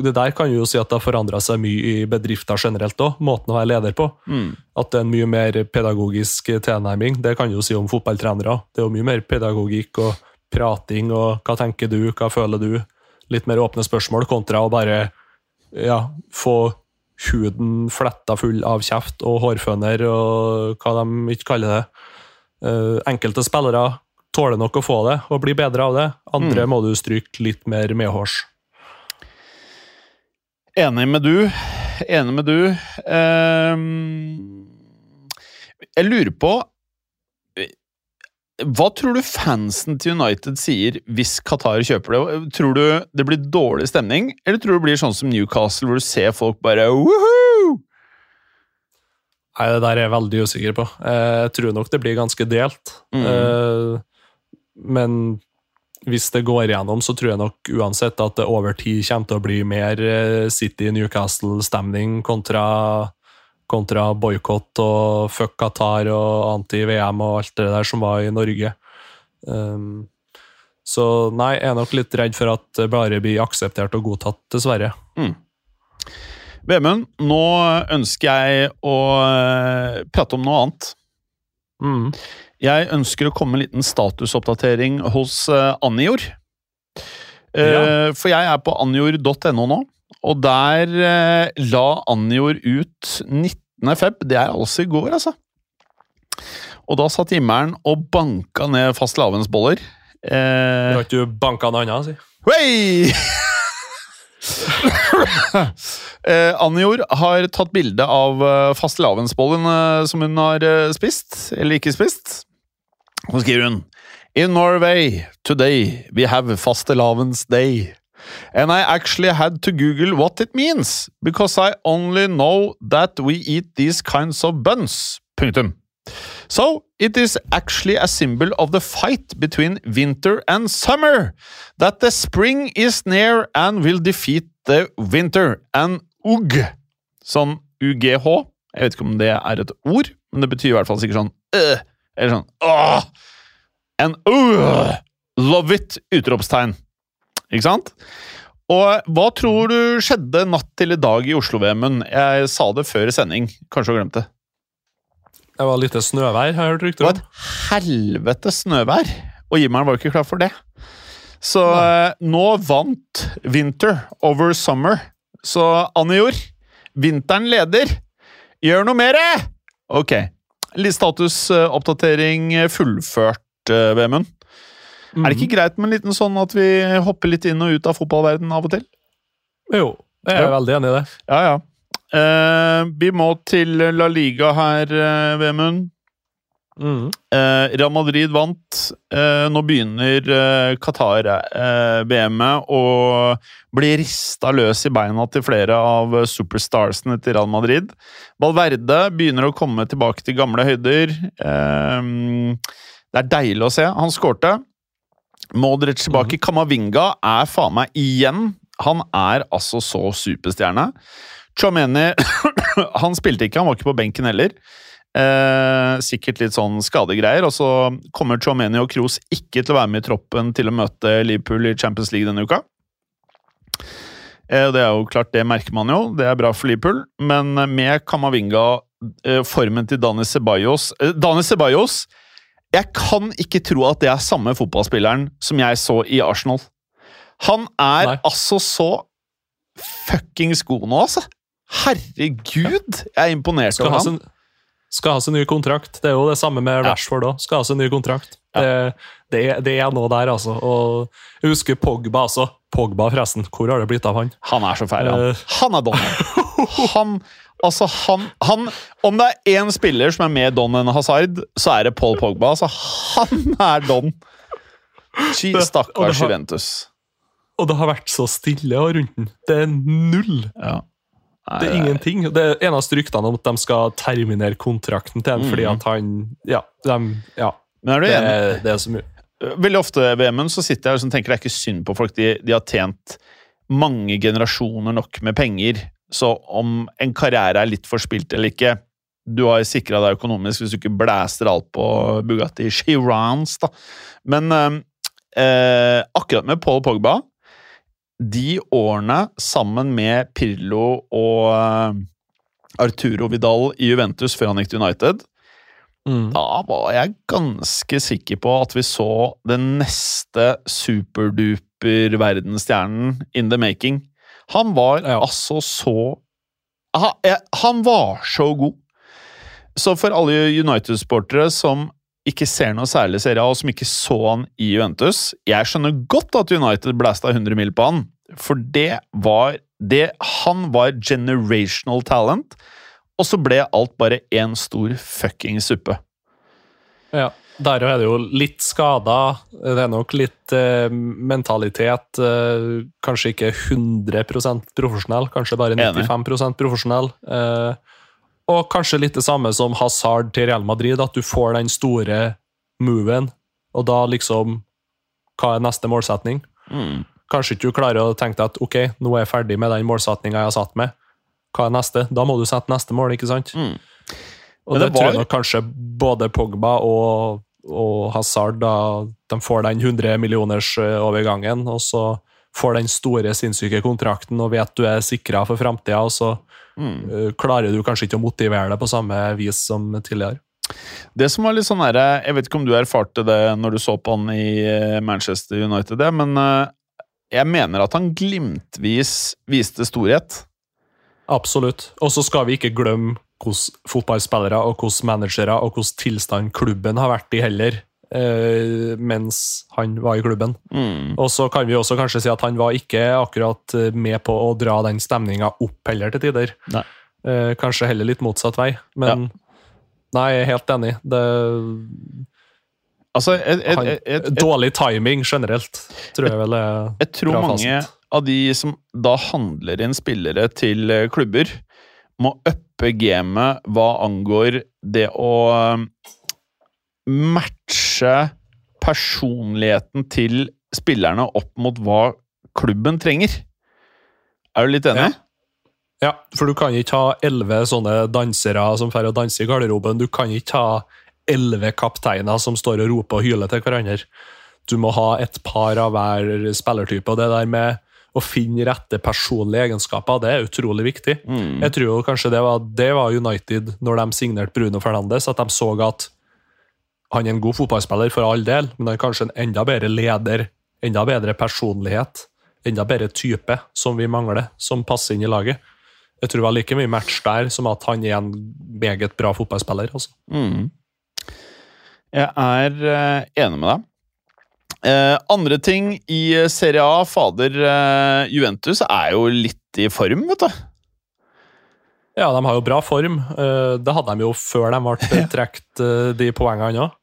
det der kan jo si at det har forandra seg mye i bedrifter generelt òg, måten å være leder på. Mm. At det er en mye mer pedagogisk tilnærming. Det kan jo si om fotballtrenere. Det er jo mye mer pedagogikk og prating og hva tenker du, hva føler du? Litt mer åpne spørsmål kontra å bare ja, få huden fletta full av kjeft og hårføner og hva de ikke kaller det. Uh, enkelte spillere tåler nok å få det og bli bedre av det. Andre mm. må du stryke litt mer medhårs. Enig med du. Enig med du. Ehm, jeg lurer på Hva tror du fansen til United sier hvis Qatar kjøper det? Tror du det blir dårlig stemning, eller tror du det blir sånn som Newcastle, hvor du ser folk bare Woohoo! Nei, Det der er jeg veldig usikker på. Eh, Jeg tror nok det blir ganske delt. Mm. Eh, Men hvis det går igjennom, så tror jeg nok uansett at det over tid kommer til å bli mer eh, City-Newcastle-stemning kontra, kontra boikott og fuck Qatar og anti-VM og alt det der som var i Norge. Um, så nei, jeg er nok litt redd for at det bare blir akseptert og godtatt, dessverre. Vemund, nå ønsker jeg å eh, prate om noe annet. Mm. Jeg ønsker å komme med en liten statusoppdatering hos uh, Anjor. Uh, Ja. For jeg er på anjor.no nå, og der uh, la Anjor ut 19. feb. Det er altså i går, altså. Og da satt himmelen og banka ned fastelavnsboller. Du Har ikke du banka en annen, si? Hei! eh, Anjor har tatt bilde av uh, fastelavnsbollen eh, som hun har eh, spist, eller ikke spist. Så skriver hun In Norway, today we have fastelavns day. And I actually had to Google what it means, because I only know that we eat these kinds of buns. Punktum. So, it is actually a symbol of the fight between winter and summer, that the spring is near and will defeat the winter. And ugg, sånn UGH, jeg vet ikke om det er et ord, men det betyr i hvert fall sikkert sånn øh, eller sånn åh, and uh, love it, utropstegn. Ikke sant? Og hva tror du skjedde natt til i dag i Oslo-VM-en? Jeg sa det før i sending, kanskje du har glemt det. Det var litt snøvær, har jeg hørt Det var et helvete snøvær, og Jimmeren var jo ikke klar for det. Så eh, nå vant Winter over Summer. Så Anjor, vinteren leder. Gjør noe mer! Ok. Litt statusoppdatering fullført, Vemund. Mm. Er det ikke greit med en liten sånn at vi hopper litt inn og ut av fotballverdenen av og til? Jo, jeg er Ja. veldig enig i det. Ja, ja. Eh, vi må til La Liga her, uh, Vemund. Mm. Uh, Real Madrid vant. Nå begynner Qatar-VM-et å bli rista løs i beina til flere av superstarsene til Real Madrid. Valverde begynner å komme tilbake til gamle høyder. Det er deilig å se. Han skårte. Modric tilbake. Kamavinga er faen meg igjen Han er altså så superstjerne. Chomeni Han spilte ikke, han var ikke på benken heller. Eh, sikkert litt sånn skadegreier. Og så kommer Chomeni og Kroos ikke til å være med i troppen til å møte Liverpool i Champions League denne uka. Eh, det er jo klart, det merker man jo. Det er bra for Liverpool. Men med Kamavinga, eh, formen til Dani Ceballos eh, Dani Ceballos Jeg kan ikke tro at det er samme fotballspilleren som jeg så i Arsenal. Han er Nei. altså så fuckings god nå, altså! Herregud! Jeg er imponert over ham. skal ha sin ny kontrakt. Det er jo det samme med. Rashford òg. Skal ha sin ny kontrakt. Det, det, det er noe der, altså. Og jeg husker Pogba, altså. Pogba, forresten. Hvor har det blitt av han? Han er så fæl, han. Eh. Han er Don. Han, altså, han, han Om det er én spiller som er mer Don enn Hazard, så er det Paul Pogba. Altså, han er Don. Gee, Stakkars Juventus. Og det har vært så stille rundt den. Det er null. Ja. Det er ingenting. Det er eneste ryktene om at de skal terminere kontrakten til ham fordi Mhm. at han Ja. De, ja Men er du det, enig? er- det er så mye. Veldig ofte VM-en så sitter jeg og sånn tenker det er ikke synd på folk. De, de har tjent mange generasjoner nok med penger. Så om en karriere er litt forspilt eller ikke Du har sikra deg økonomisk hvis du ikke blæster alt på Bugatti Chirans, da. Men eh, eh, akkurat med Paul Pogba De årene sammen med Pirlo og eh, Arturo Vidal i Juventus før han gikk til United Mm. da var jeg ganske sikker på at vi så den neste superduper verdensstjernen in the making. Han var Ja. altså så han, han var så god! Så for alle United-sportere som ikke ser noe særlig serie A, og som ikke så han i Juventus Jeg skjønner godt at United blasta 100 mil på han, for det var Det, han var generational talent, og så ble alt bare én stor fucking suppe. Ja. Der er det jo litt skada. Det er nok litt eh, mentalitet. Eh, kanskje ikke 100% profesjonell, kanskje bare 95 profesjonell. Eh, og kanskje litt det samme som Hazard til Real Madrid, at du får den store moven, og da liksom Hva er neste målsetning? Mm. Kanskje ikke du klarer å tenke deg at ok, nå er jeg ferdig med den målsetninga jeg har satt med. Hva er neste? Da må du sette neste mål, ikke sant? Mm. Og det, det var- tror jeg nok kanskje både Pogba og, og Hazard da, de får den 100 millioners eh, overgangen, og så får den store, sinnssyke kontrakten og vet du er sikra for framtida, og så Mm. eh, klarer du kanskje ikke å motivere deg på samme vis som tidligere. Det som var litt sånn her, Jeg vet ikke om du erfarte det når du så på han i eh, Manchester United, men eh, jeg mener at han glimtvis viste storhet. Absolutt. Og så skal vi ikke glemme hvordan fotballspillere og hvordan managere og hvordan tilstand klubben har vært i heller, eh, mens han var i klubben. Mm. Og så kan vi også kanskje si at han var ikke akkurat eh, med på å dra den stemninga opp heller til tider. Nei. Eh, kanskje heller litt motsatt vei, men Nei, jeg er helt enig. Det, Altså, et, et, et, dårlig timing generelt, tror jeg vel er jeg tror mange av de som da handler inn spillere til eh, klubber, må uppe gamet hva angår det å eh, matche personligheten til spillerne opp mot hva klubben trenger. Er du litt enig? Ja. Ja, for du kan ikke ha elleve sånne dansere som får å danse i garderoben. Du kan ikke ha elleve kapteiner som står og roper og hyler til hverandre. Du må ha et par av hver spillertype. og Det der med å finne rette personlige egenskaper, det er utrolig viktig. Mm. Jeg tror kanskje det var, det var United når de signerte Bruno Fernandes, at de så at han er en god fotballspiller for all del, men han er kanskje en enda bedre leder, enda bedre personlighet, enda bedre type som vi mangler, som passer inn i laget. Jeg tror det var like mye match der som at han er en meget bra fotballspiller. Altså. Mm. Jeg er eh, enig med deg. Eh, andre ting i Serie A, fader eh, Juventus er jo litt i form, vet du. Ja, de har jo bra form. Eh, Det hadde de jo før de ble trukket eh, de poengene òg.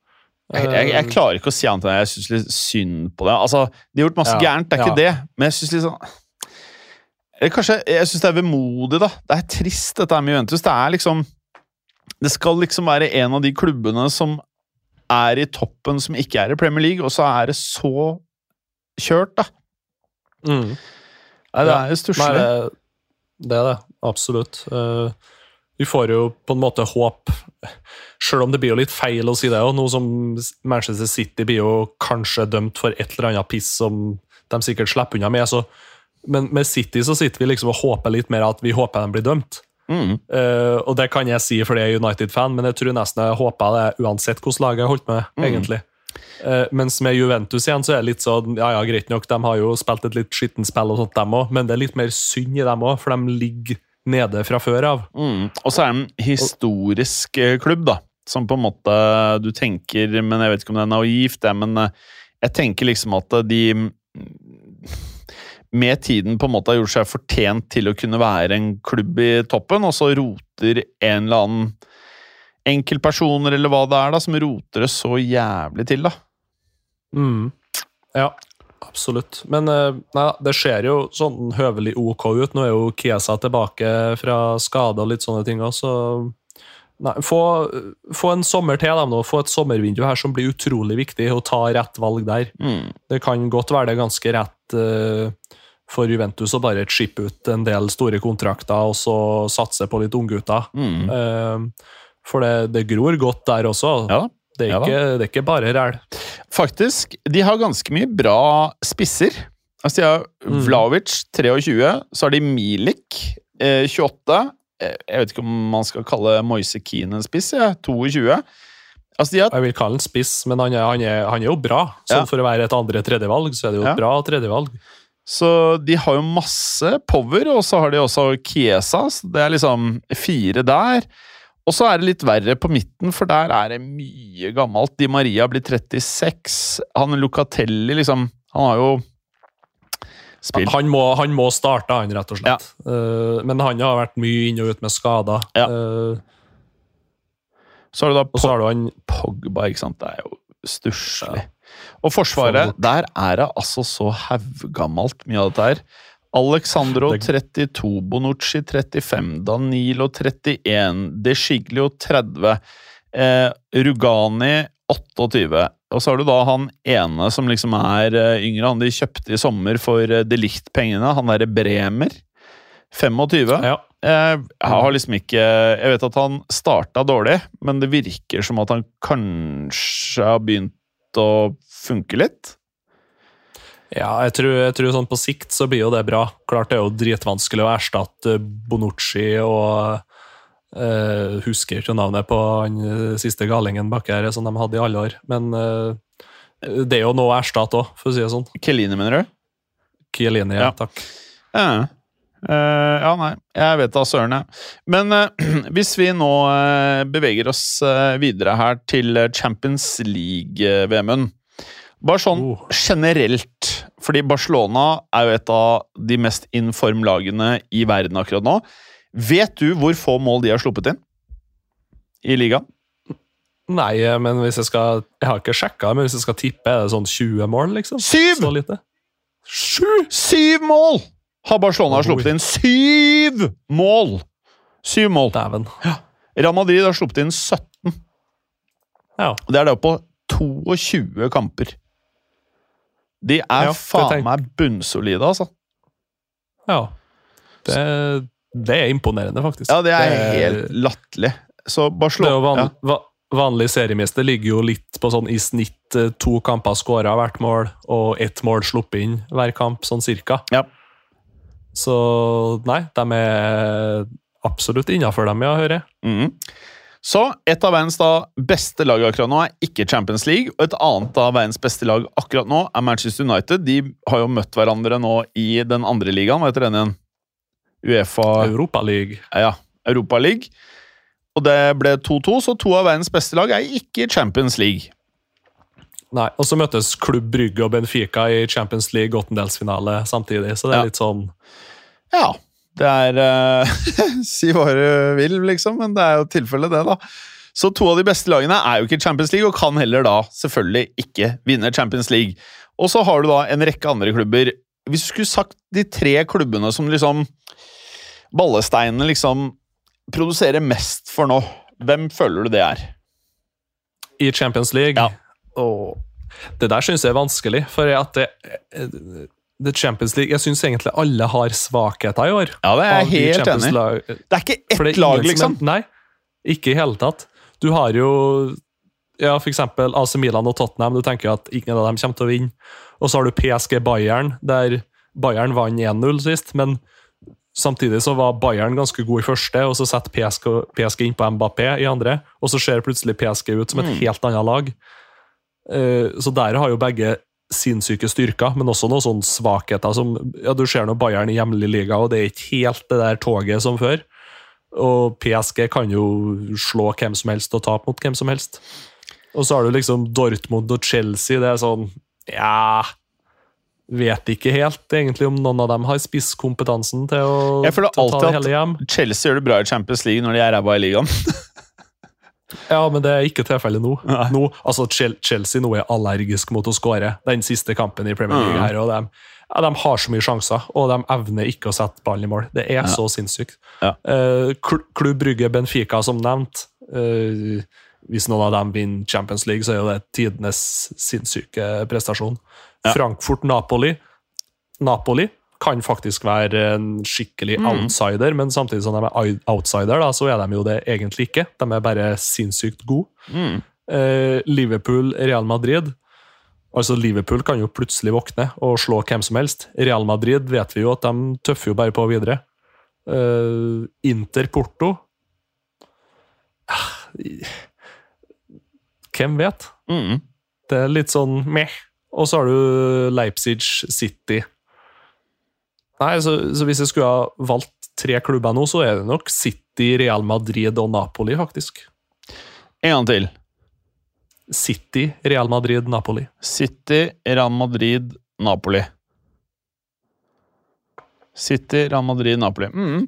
Jeg, jeg, jeg klarer ikke å si annet enn jeg syns litt synd på det. Altså, De har gjort masse Ja, gærent, det er ja. ikke det, men jeg syns litt sånn eller Kanskje jeg synes det er vemodig, da. Det er trist, dette med Juventus. Det er liksom Det skal liksom være en av de klubbene som er i toppen, som ikke er i Premier League, og så er det så kjørt, da. Mm. Nei, det er jo stusslig. det, det er det. Absolutt. Eh, vi får jo på en måte håp Selv om det blir jo litt feil å si det, og noe som Manchester City blir jo kanskje dømt for et eller annet piss som de sikkert slipper unna med. Så, men med City så sitter vi liksom og håper litt mer at vi håper de blir dømt. Mm. Uh, og det kan jeg si fordi jeg er United-fan, men jeg tror nesten jeg håper det uansett hvordan laget har holdt med, Mm. egentlig. Uh, mens med Juventus igjen så er det litt sånn Ja, ja, greit nok, de har jo spilt et litt skittent spill, og sånt dem også, men det er litt mer synd i dem òg, for de ligger nede fra før av. Mm. Og så er det en historisk eh, klubb, da. Som på en måte du tenker Men jeg vet ikke om det er naivt, det, men eh, jeg tenker liksom at de mm, med tiden på en måte har gjort seg fortjent til å kunne være en klubb i toppen, og så roter en eller annen enkeltpersoner eller hva det er, da, som roter det så jævlig til, da. Mm. Ja, absolutt. Men eh, nei, det ser jo sånn høvelig ok ut. Nå er jo Kiesa tilbake fra skade og litt sånne ting òg, så Nei, få, få en sommer til, dem nå. Få et sommervindu her som blir utrolig viktig, og ta rett valg der. Mm. Det kan godt være det ganske rett uh, for Juventus å bare chippe ut en del store kontrakter og så satse på litt unggutter. Mm. Uh, for det, det gror godt der også. Ja. Det er, ja ikke, det er ikke bare ræl. Faktisk, de har ganske mye bra spisser. Altså, de har Mm. Vlaovic, 23. Så har de Milik, eh, 28. Eh, Jeg vet ikke om man skal kalle Moise Keane en spiss, ja. 22. Altså, har Jeg vil kalle han spiss, men han er, han er, han er jo bra. Sånn Ja. For å være et andre-tredjevalg, så er det jo et Ja. bra tredjevalg. Så de har jo masse power, og så har de også Kiesa. Så det er liksom fire der. Og så er det litt verre på midten, for der er det mye gammelt. Di Maria blir 36. Han Lucatelli, liksom Han har jo spilt Han må, han må starte, han, rett og slett. Eh, men han har vært mye inn og ut med skader. Ja. Uh, Så har du da Pog har du han Pogba, ikke sant. Det er jo stusslig. Og Forsvaret, der er det altså så haugammalt mye av dette her. Alexandro 32, Bonucci 35, Danilo 31, De Sciglio 30, eh, Rugani 28. Og så har du da han ene som liksom er eh, yngre, han de kjøpte i sommer for eh, de Licht-pengene, han derre Bremer. 25. ja. Eh, Jeg har liksom ikke Jeg vet at han starta dårlig, men det virker som at han kanskje har begynt å funke litt. Ja, jeg tror, jeg tror sånn på sikt så blir jo det bra. Klart det er jo dritvanskelig å erstatte Bonucci og eh, Husker ikke navnet på han eh, siste galingen bak her, som de hadde i alle år. Men eh, det er jo noe å erstatte òg, for å si det sånn. Kelini, mener du? Kelini, Ja. ja. takk. Ja. Uh, ja, nei. Jeg vet da søren, jeg. Men uh, hvis vi nå uh, beveger oss videre her til Champions League-VM-en Bare sånn Oh. generelt, fordi Barcelona er jo et av de mest inform-lagene i verden akkurat nå. Vet du hvor få mål de har sluppet inn i ligaen? Nei, men hvis jeg skal Jeg har ikke sjekka, men hvis jeg skal tippe, er det sånn 20 mål, liksom? Syv! Så lite? Sju! Syv mål har Barcelona oh, sluppet inn. Syv mål! Syv mål. Dæven. Real Madrid har sluppet inn 17. Ja. Det er da på 22 kamper. De er Ja, faen meg bunnsolide, altså. ja. Det, det er imponerende, faktisk. Ja, det er helt latterlig. Så bare slå van, ja. va, Vanlig seriemester ligger jo litt på sånn i snitt eh, to kamper skåra hvert mål, og ett mål sluppet inn hver kamp, sånn cirka. Ja. Så nei, de er absolutt innafor dem, ja, hører jeg. Mhm. Så et av verdens da beste lag akkurat nå er ikke Champions League, og et annet av verdens beste lag akkurat nå er Manchester United. De har jo møtt hverandre nå i den andre ligaen. Hva heter den igjen? Uefa Europaliga. ja, Europa League. Og det ble 2-2, så to av verdens beste lag er ikke i Champions League. Nei, og så møtes Klubb Brygge og Benfica i Champions League åttendelsfinale samtidig, så det er Ja. litt sånn Ja, det er eh, Si hva du vil, liksom, men det er jo tilfellet, det, da. Så to av de beste lagene er jo ikke Champions League, og kan heller da selvfølgelig ikke vinne Champions League. Og så har du da en rekke andre klubber. Hvis du skulle sagt de tre klubbene som liksom Ballesteinene liksom produserer mest for nå, hvem føler du det er? I Champions League. Ja. Og det der syns jeg er vanskelig, for at det, det Champions League Jeg syns egentlig alle har svakheter i år. Ja, det er jeg helt enig. Lag- Det er ikke ett er lag, liksom. er- Nei, ikke i hele tatt. Du har jo ja, eksempel AC Milan og Tottenham. Du tenker at ingen av dem kommer til å vinne. Og så har du PSG Bayern, der Bayern vant 1-0 sist, men samtidig så var Bayern ganske god i første, og så setter PSG, PSG inn på Mbappé i andre, og så ser plutselig PSG ut som et Mm. helt annet lag. Eh, Så der har jo begge sinnssyke styrker, men også noen sånne svakheter som ja, Du ser nå Bayern i hjemlig liga, og det er ikke helt det der toget som før. Og PSG kan jo slå hvem som helst og tape mot hvem som helst. Og så har du liksom Dortmund og Chelsea. Det er sånn Ja Vet ikke helt egentlig om noen av dem har spisskompetansen til å, Jeg føler til å ta det hele hjem. Chelsea gjør det bra i Champions League når de er ræva i ligaen. Ja, men det er ikke tilfellet nå. Nå altså Chelsea nå er allergisk mot å skåre den siste kampen i Premier League. Mm. her, og de, ja, de har så mye sjanser, og de evner ikke å sette ballen i mål. Det er så sinnssykt. Ja. Uh, Klubb Brygge Benfica, som nevnt. Uh, hvis noen av dem vinner Champions League, så er jo det tidenes sinnssyke prestasjon. Ja. Frankfurt-Napoli. Napoli kan faktisk være en skikkelig Mm. outsider, men samtidig som de er outsider, da, så er de jo det egentlig ikke. De er bare sinnssykt gode. Mm. Eh, Liverpool, Real Madrid. Altså Liverpool kan jo plutselig våkne og slå hvem som helst. Real Madrid vet vi jo at de tøffer jo bare på videre. Eh, Inter Porto Ah, Hvem vet? Mm. Det er litt sånn meh. Og så har du Leipzig City. Nei, så, så hvis jeg skulle ha valgt tre klubber nå, så er det nok City, Real Madrid og Napoli, faktisk. En gang til. City, Real Madrid, Napoli. City, Real Madrid, Napoli. City, Real Madrid, Napoli. Mm.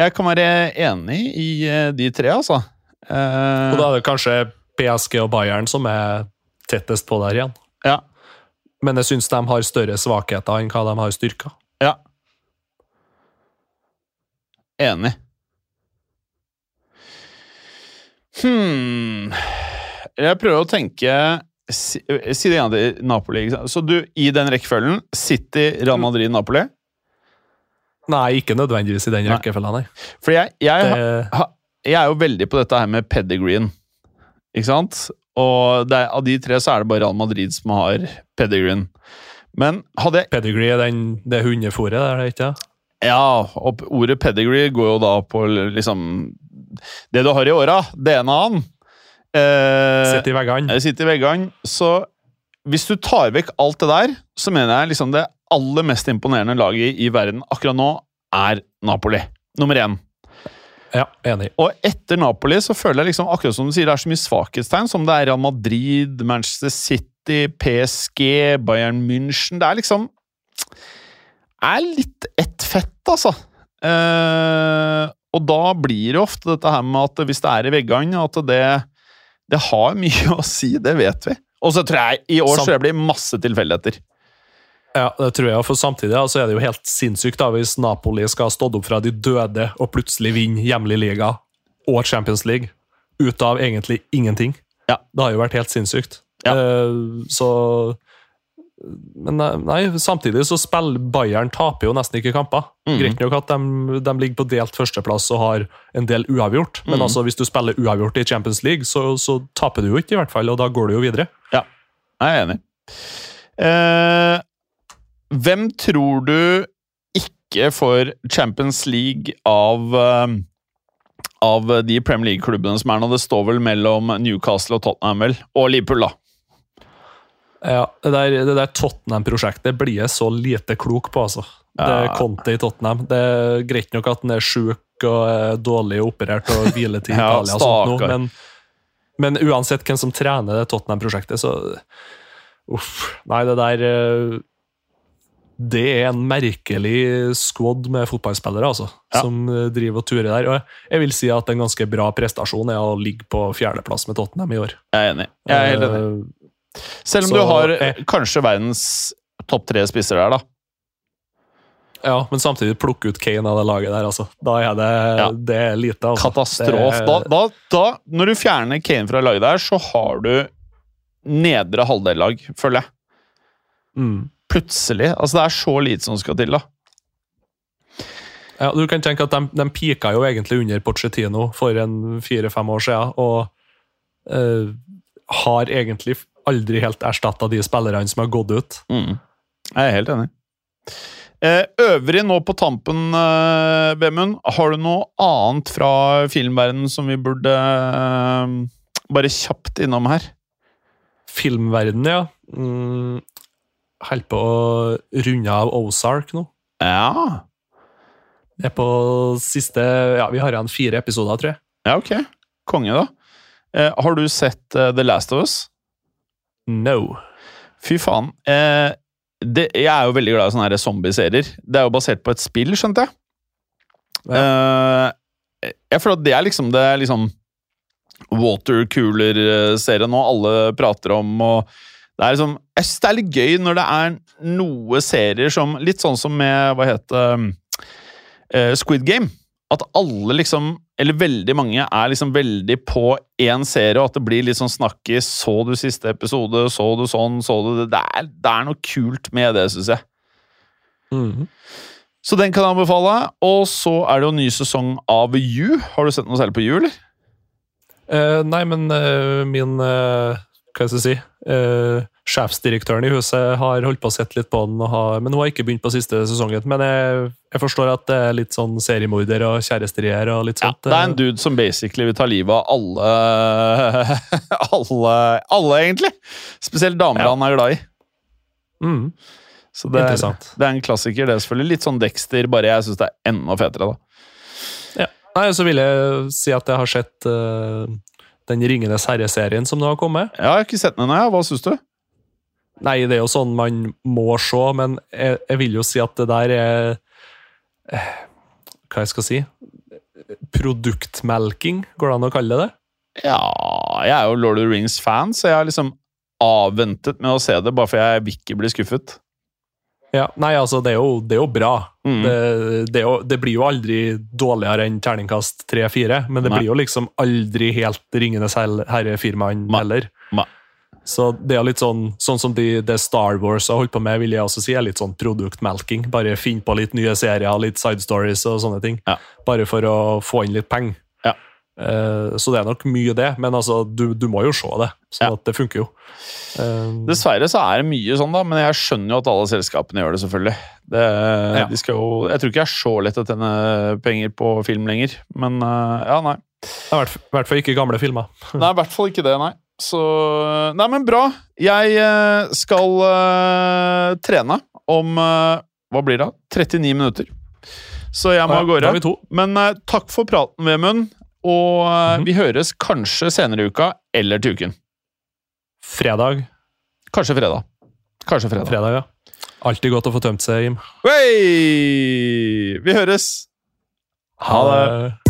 Jeg kan være enig i eh, de tre, altså. Eh, Og da er det kanskje PSG og Bayern som er tettest på der igjen. ja. Men jeg syns de har større svakheter enn hva de har styrker. Ja. Enig. Hmm Jeg prøver å tenke Si, si det igjen til Napoli. Så du, i den rekkefølgen City, Real Madrid, Napoli? Nei, ikke nødvendigvis i den rekkefølgen, nei. For jeg, jeg, Det, ha, jeg er jo veldig på dette her med pedigreen. Ikke sant? Og det av de tre så er det bare Real Madrid som har pedigreen. Men hadde jeg pedigree er den, det hundefòret, er det ikke? Ja, og ordet pedigree går jo da på liksom Det du har i åra, DNA-en. Eh, Sitter i veggene. sitter i veggene. Så hvis du tar vekk alt det der, så mener jeg liksom det aller mest imponerende laget i verden akkurat nå er Napoli. Nummer én. Ja, enig. Og etter Napoli så føler jeg liksom, akkurat som du sier, det er så mye svakhetstegn, som det er Real Madrid, Manchester City, PSG, Bayern München Det er liksom er litt ett fett, altså. Eh, og da blir det ofte dette her med at hvis det er i veggene, at det, det har mye å si. Det vet vi. Og så tror jeg i år så det blir masse tilfeldigheter. Ja, det tror jeg, for Samtidig ja, så er det jo helt sinnssykt da, hvis Napoli skal ha stått opp fra de døde og plutselig vinne hjemlig liga og Champions League ut av egentlig ingenting. Ja. Det har jo vært helt sinnssykt. Ja. Uh, så Men nei, nei, samtidig så spiller Bayern taper jo nesten ikke kamper. Mm. Greit nok at de, de ligger på delt førsteplass og har en del uavgjort, men Mhm. altså hvis du spiller uavgjort i Champions League, så, så taper du jo ikke, i hvert fall, og da går du jo videre. Jeg er enig. Eh, hvem tror du ikke får Champions League av eh, av de Premier League-klubbene som er nå? Det står vel mellom Newcastle og Tottenham, vel? Og Liverpool, da. Ja, Det der, det der Tottenham-prosjektet blir jeg så lite klok på, altså. Det er Conte i Tottenham. Det er greit nok at han er sjuk og er dårlig operert og hviler til Ja, Italia, og sånt noe, men, men uansett hvem som trener det Tottenham-prosjektet, så Uff. Nei, det der eh, Det er en merkelig squad med fotballspillere, altså, Ja. som eh, driver og turer der. Og jeg vil si at en ganske bra prestasjon er å ligge på fjerdeplass med Tottenham i år. Jeg er enig. Jeg er helt enig. Eh, Selv om så- du har eh. kanskje verdens topp tre spisser der, da. Ja, men samtidig plukke ut Kane av det laget der, altså. Da er det, Ja. det er lite, altså. Katastrofe. Da, da, da, når du fjerner Kane fra laget der, så har du nedre halvdel-lag, føler jeg. Mm. Plutselig. Altså, det er så lite som skal til, da. Ja, du kan tenke at de, de pika jo egentlig under Pochettino for en fire-fem år siden, og uh, har egentlig aldri helt erstatta de spillerne som har gått ut. Mm. Jeg er helt enig. Eh, øvrig nå på tampen, eh, Vemund. Har du noe annet fra filmverdenen som vi burde eh, bare kjapt innom her? Filmverdenen, ja. Mm, Holder på å runde av Ozark nå. Ja. Det Er på siste Ja, vi har igjen fire episoder, tror jeg. Ja, ok. Konge, da. Eh, har du sett uh, The Last of Us? No. Fy faen. Eh, det, jeg er jo veldig glad i sånne zombieserier. Det er jo basert på et spill, skjønte jeg. Eh, jeg føler at det er liksom det er liksom watercooler-serien nå alle prater om. og det er liksom, Jeg syns det er litt gøy når det er noe serier som Litt sånn som med hva heter Uh, Squid Game. At alle liksom, eller veldig mange, er liksom veldig på én serie, og at det blir litt sånn snakkis. Så du siste episode? Så du sånn? Så du det? Det er, det er noe kult med det, syns jeg. Mhm. Så den kan jeg anbefale. Og så er det jo en ny sesong av You. Har du sett noe særlig på You, eller? Uh, nei, men uh, min uh, Hva skal jeg si eh, Sjefsdirektøren i huset har holdt på å sett litt på den, og har, men hun har ikke begynt på siste sesongen. Men jeg, jeg forstår at det er litt sånn seriemorder og kjæresterier og litt Ja, det er en dude som basically vil ta livet av alle Alle, alle egentlig. Spesielt damer Ja. han er glad i. mm, Så det er, det er en klassiker, det er selvfølgelig. Litt sånn Dexter, bare jeg syns det er enda fetere, da. Nei, Så vil jeg si at jeg har sett uh, den Ringenes herre-serien som nå har kommet. Ja, jeg har ikke sett den ennå. Hva syns du? Nei, det er jo sånn man må se, men jeg, jeg vil jo si at det der er Hva jeg skal si Produktmelking, går det an å kalle det? Ja, jeg er jo Lord of the Rings-fan, så jeg har liksom avventet med å se det, bare for jeg vil ikke bli skuffet. Ja, Nei, altså, det er jo, det er jo bra. Mm. Det, det, er jo, det blir jo aldri dårligere enn terningkast 3-4, men det Nei. blir jo liksom aldri helt Ringenes herre-firmaen heller. Nei. Så det er litt sånn sånn som de, det Star Wars har holdt på med, vil jeg også si, er litt sånn produktmelking. Bare finn på litt nye serier, litt side stories og sånne ting. Ja. Bare for å få inn litt penger. Ja. Uh, så det er nok mye det, men altså, du, du må jo se det. Så Ja. at det funker jo. Uh, Dessverre så er det mye sånn, da, men jeg skjønner jo at alle selskapene gjør det, selvfølgelig. Det, Ja. de jo, jeg tror ikke jeg er så lett å tjene penger på film lenger, men uh, ja, nei. I hvert fall ikke gamle filmer. Nei, i hvert fall ikke det, nei. Så Nei, men bra. Jeg eh, skal uh, trene om uh, Hva blir det? 39 minutter. Så jeg må av gårde. Men uh, takk for praten, Vemund. Og mm -hmm. vi høres kanskje senere i uka, eller til uken. Fredag. Kanskje fredag. Kanskje fredag. Fredag, ja. Alltid godt å få tømt seg, Jim. Hey! Vi høres! Ha det.